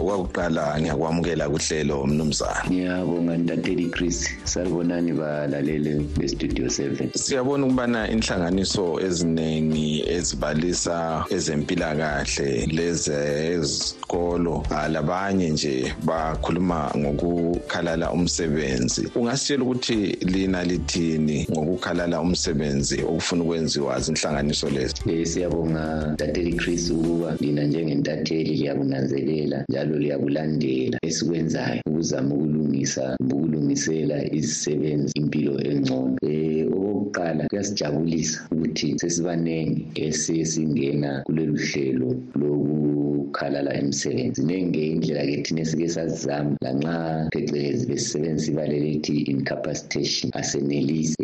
K: okwakuqala ngiyakwamukela kuhlelo mnumzana
V: ngiyabonga ntateli chris. Salibonani balalele bestudio 7
K: siyabona ukubana inhlanganiso eziningi ezibalisa ezempilakahle lezezikolo labanye nje bakhuluma ngokukhalala umsebenzi. Ungasitshela ukuthi lina lithini ngokukhalala umsebenzi okufuna ukwenziwa zinhlanganiso lezi?
V: Um siyabonga ntateli chris ukuba lina njengentatheli liyakunanzelela njalo liyakulandela esikwenzayo ukuzama ukulungisa ukulungisela izisebenzi impilo engcono. Um okokuqala kuyasijabulisa ukuthi sesibanengi esesingena kulolu hlelo lokukhalala emsebenzi ziningi indlela-ke thina esike sazizama lanxa phecelezi besisebenzisa ibale lethi incapacitation asenelisi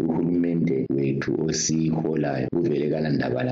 V: um uhulumende wethu osiholayo uvele kalandaba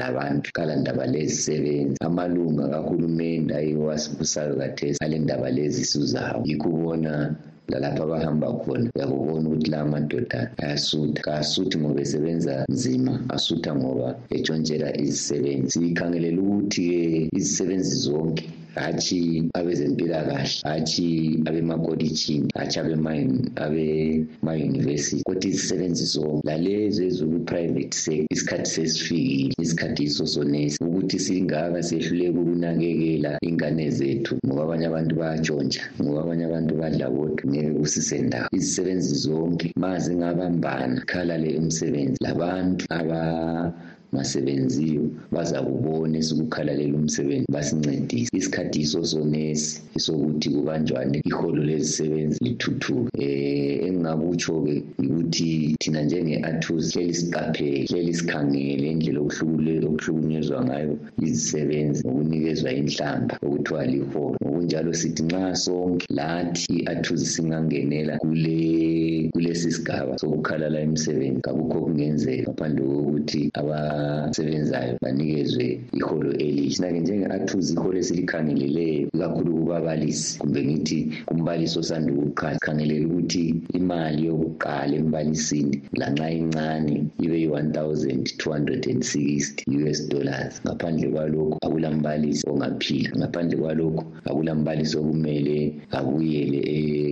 V: labantu kalandaba lezisebenzi. Amalunga kahulumende ayiwo asibusayo kathesi ale ndaba lezi suzawo yikho ubona lalapho abahamba khona uyakubona ukuthi la madoda ayasutha. Kasuthi ngoba esebenza nzima asutha ngoba etshontshela izisebenzi. Sikhangelela ukuthi-ke izisebenzi zonke hatshi abezempilakahle hatshi abemakolitshini hatshi abema-university kodwa izisebenzi zonke lalezo ezoku-private sector isikhathi sesifikile isikhathi iso sonesi ukuthi singaka sehluleka ukunakekela ingane zethu ngoba abanye abantu bayatshontsha ngoba abanye abantu badla kodwa ngeke kusisendawo. Izisebenzi zonke ma zingabambana khalale umsebenzi. Labantu aba masebenziyo baza kubona esikukhalalela umsebenzi basincedise. Isikhathi yiso sonesi esokuthi kubanjwane iholo lezisebenzi lithuthuke. Um engingakutsho-ke ukuthi thina njenge-athus hleli siqaphele hleli sikhangele indlela okuhlukunyezwa ngayo izisebenzi ngokunikezwa inhlamba okuthiwa liholo. Ngokunjalo sithi nxa sonke lathi i-athus singangenela kule kulesi sigaba sokukhalala imisebenzi kakukho kungenzeka ngaphandle kokuthi abasebenzayo banikezwe iholo elihle sina-ke njenge-athuzi iholo esilikhangeleleyo ikakhulu kubabalisi kumbe ngithi kumbalisi osanda ukuqala sikhangelela ukuthi imali yokuqala embalisini lanxa incane ibe yi-one thousand two hundred and sixty us dollars. Ngaphandle kwalokho akulambalisi ongaphila ngaphandle kwalokho akulambalisi okumele abuyele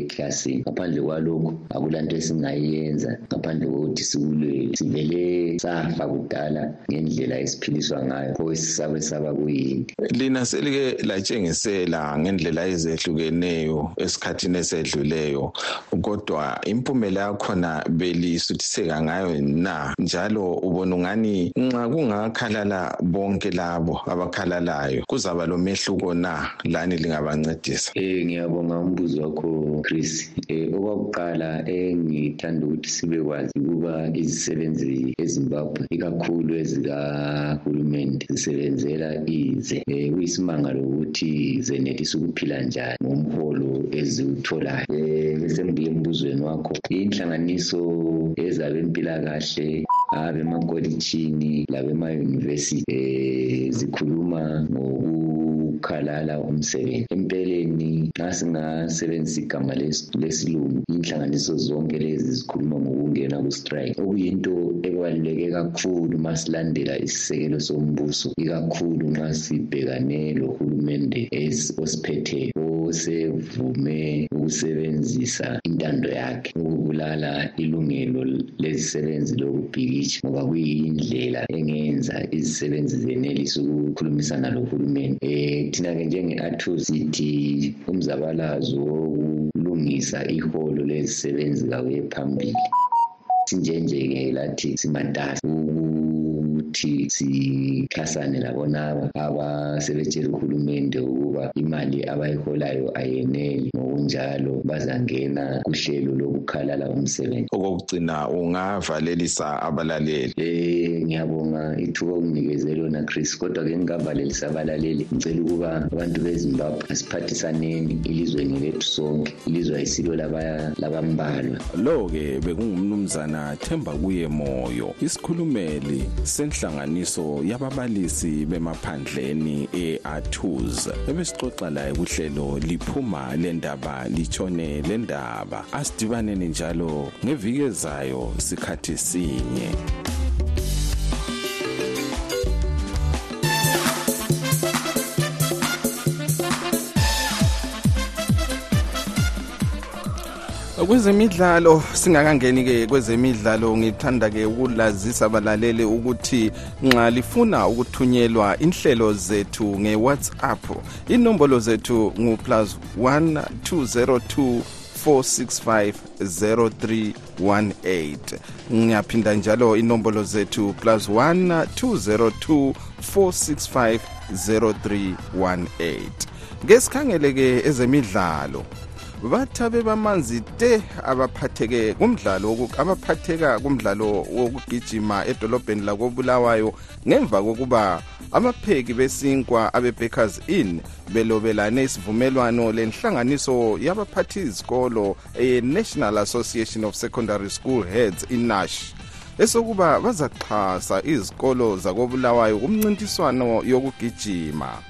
V: eklasini ngaphandle kwalokho akulanto esingayenza ngaphandle kokuthi sikulwele. Sivele safa kudala ngendlela esiphiliswa ngayo pho sisabe saba kuyinto
K: lina selike latshengisela ngendlela ezehlukeneyo esikhathini esedluleyo kodwa impumela yakhona belisuthiseka ngayo na? Njalo ubona ungani nxa kungakhalala bonke labo abakhalalayo kuzaba lomehluko na? Lani lingabancedisa.
V: Um ngiyabonga umbuzo wakho chris. Um okwakuqala engithanda ukuthi sibekwazi ukuba izisebenzi ezimbabwe ikakhulu ezikahulumende zisebenzela ize um kuyisimangalo ukuthi zenelisa ukuphila njani ngomholo eziwutholayo um bese ngibuye embuzweni wakho. Inhlanganiso ezabempilakahle abemakolitshini labemayunivesithi um zikhuluma ngokukhalala umsebenzi. Empeleni nxa singasebenzisa igama lesilungu inhlanganiso zonke lezi zikhuluma ngokungena ku-strike. Okuyinto ebaluleke kakhulu ma silandela isisekelo sombuso ikakhulu nxa sibhekane lohulumende osiphetheyo osevume ukusebenzisa intando yakhe ukubulala ilungelo lezisebenzi lokubhikitsha ngoba kuyindlela engenza izisebenzi zenelisa ukukhulumisana lohulumende um thina-ke njenge-athu sithi umzabalazo wokulungisa iholo lezisebenzi kabuye phambili sinjenje-ke lathi simatasa ukuthi sixhasane labonaba abasebetshela uhulumende ukuba imali abayiholayo ayeneli ngokunjalo bazangena kuhlelo lokukhalala umsebenzi.
K: Okokugcina ungavalelisa abalaleli?
V: Um ngiyabonga. Ithuba okunikeze lona chris kodwa-ke ngingavalelisa abalaleli. Ngicela ukuba abantu bezimbabwe asiphathisaneni ilizweni lethu sonke ilizwe ayisilo labambalwa
K: lo-ke bekungumnumzana themba kuye moyo isikhulumeli senhlanganiso yababalisi bemaphandleni e-atus ebesixoxa laye kuhlelo liphuma lendaba litshone lendaba. Asidibaneni njalo ngeviki ezayo sikhathi sinye. Kwezemidlalo singakangeni-ke kwezemidlalo ngithanda-ke ukulazisa abalaleli ukuthi nxa lifuna ukuthunyelwa inhlelo zethu nge-whatsapp inombolo zethu ngu-plus 1 202 465 0318 ngiyaphinda njalo inombolo zethu plus 1 202 465 0318 ngesikhangeleke ezemidlalo bathabe bamanzi te abaphatheke kumdlalo abaphatheka kumdlalo wokugijima edolobheni lakobulawayo ngemva kokuba abapheki besinkwa abe-bakers inn belobelane isivumelwano lenhlanganiso yabaphathi izikolo e-national association of secondary school heads inash esokuba bazaxhasa izikolo zakobulawayo kumncintiswano yokugijima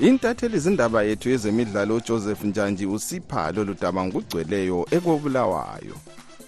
K: intatheli zindaba yethu yezemidlalo ujoseph njanji usipha lolu daba ngokugcweleyo ekobulawayo.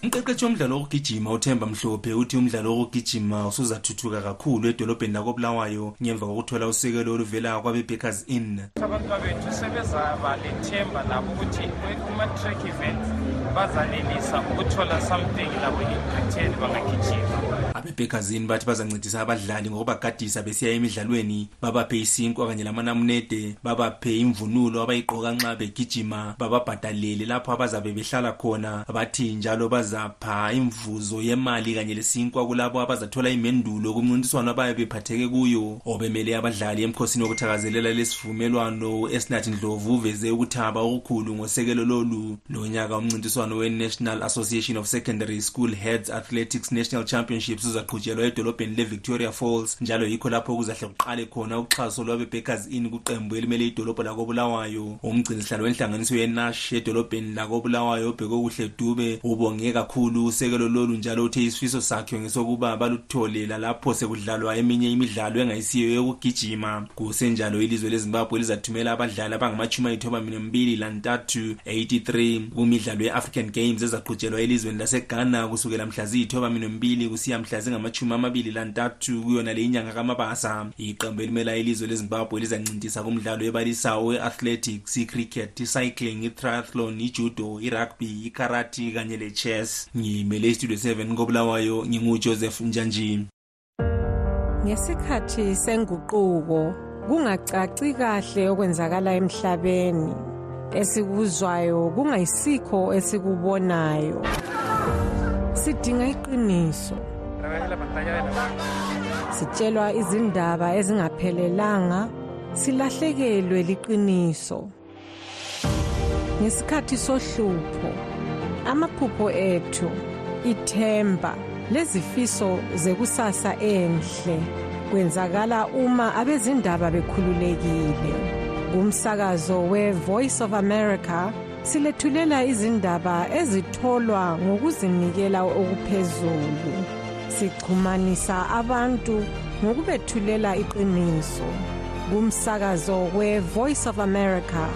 W: Umqeqeshi womdlalo wokugijima uthemba mhlophe uthi umdlalo wokugijima usuzathuthuka kakhulu edolobheni lakobulawayo ngemva kokuthola usekelo oluvela kwabe-bakers inn.
T: Abantwabethu sebezaba lethemba labo ukuthi kuma-track events bazanelisa ukuthola something labo in-return bangagijima
W: abebhekazini bathi bazancedisa abadlali ngokubagadisa besiya emidlalweni babaphe isinkwa kanye lamanamunede babaphe imvunulo abayigqoka nxa begijima bababhadalele lapho abazabe behlala khona. Bathi njalo bazapha imvuzo yemali kanye lesinkwa kulabo abazathola imendulo kumncintiswano abaye bephatheke kuyo. Obemele abadlali emkhosini wokuthakazelela lesivumelwano esinathi ndlovu uveze ukuthaba okukhulu ngosekelo lolu. Lonyaka umncintiswano we-national association of secondary school heads athletics national championships uzaqhutshelwa edolobheni le-victoria falls njalo yikho lapho kuzahle kuqale khona uxhaso lwabe-bakers in kuqembu elimele idolobho lakobulawayo. Umgcinisihlalo wenhlanganiso yenash edolobheni lakobulawayo obheke kuhle dube ubonge kakhulu usekelo lolu njalo uthe isifiso sakhe ngesokuba balutholela lapho sekudlalwa eminye imidlalo engayisiyo yokugijima. Kusenjalo ilizwe lezimbabwe lizathumela abadlali abangamachumi ayithoba mbili lantathu 83 kumidlalo ye-african games ezaqhutshelwa elizweni laseghana kusukela mhla ziyithoba mbili kusiya mhla zingamachumi amabili lantathu kuyona le inyanga kamabasa. Iqembu elimela ilizwe lezimbabwe lizancintisa kumdlalo ebalisayo we-athletics icricket icycling itriathlon ijudo irugby ikarati kanye le-chess ngimele istudio 7 kobulawayo ngingujoseph njanjini
X: ngesikhathi senguquko kungacaci kahle okwenzakala emhlabeni. Esikuzwayo kungayisikho esikubonayo. Sidinga iqiniso. Sitshelwa izindaba ezingaphelelanga silahlekelwe liqiniso. Ngesikhathi sohlupho amaphupho ethu ithemba lezifiso zekusasa enhle kwenzakala uma abezindaba bekhululekile. Kumsakazo we-voice of america silethulela izindaba ezitholwa ngokuzinikela okuphezulu. Sixhumanisa abantu ngokubethulela iqiniso. Kumsakazo we-voice of america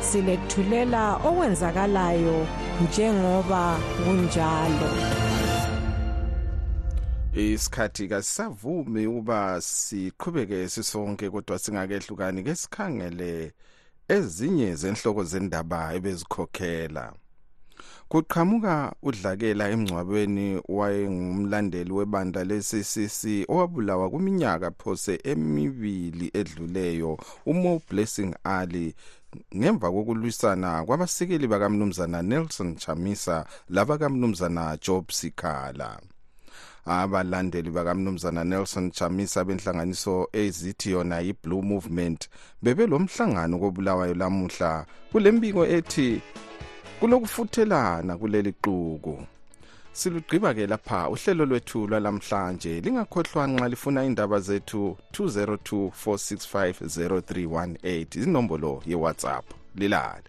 X: silethulela okwenzakalayo njengoba kunjalo.
K: Isikhathi kasisavumi ukuba siqhubeke sisonke kodwa singakehlukani ke sikhangele ezinye zenhloko zendaba ebezikhokhela. Kuqhamuka udlakela emngcwabeni wayengumlandeli webandla le-ccc owabulawa kwiminyaka phose emibili edluleyo umo blessing ali. Ngemva kokulwisana kwabasekeli bakamnumzana nelson chamisa labakamnumzana job sikhala. Abalandeli bakamnumzana nelson chamisa benhlanganiso ezithi yona yi-blue movement bebelomhlangano kobulawayo lamuhla. Kule mbiko ethi kulokufuthelana kuleli xuku silugqiba-ke lapha uhlelo lwethu lwalamhlanje lingakhohlwa nxa lifuna indaba zethu 202 465 0318 inombolo yewhatsapp. Lilale.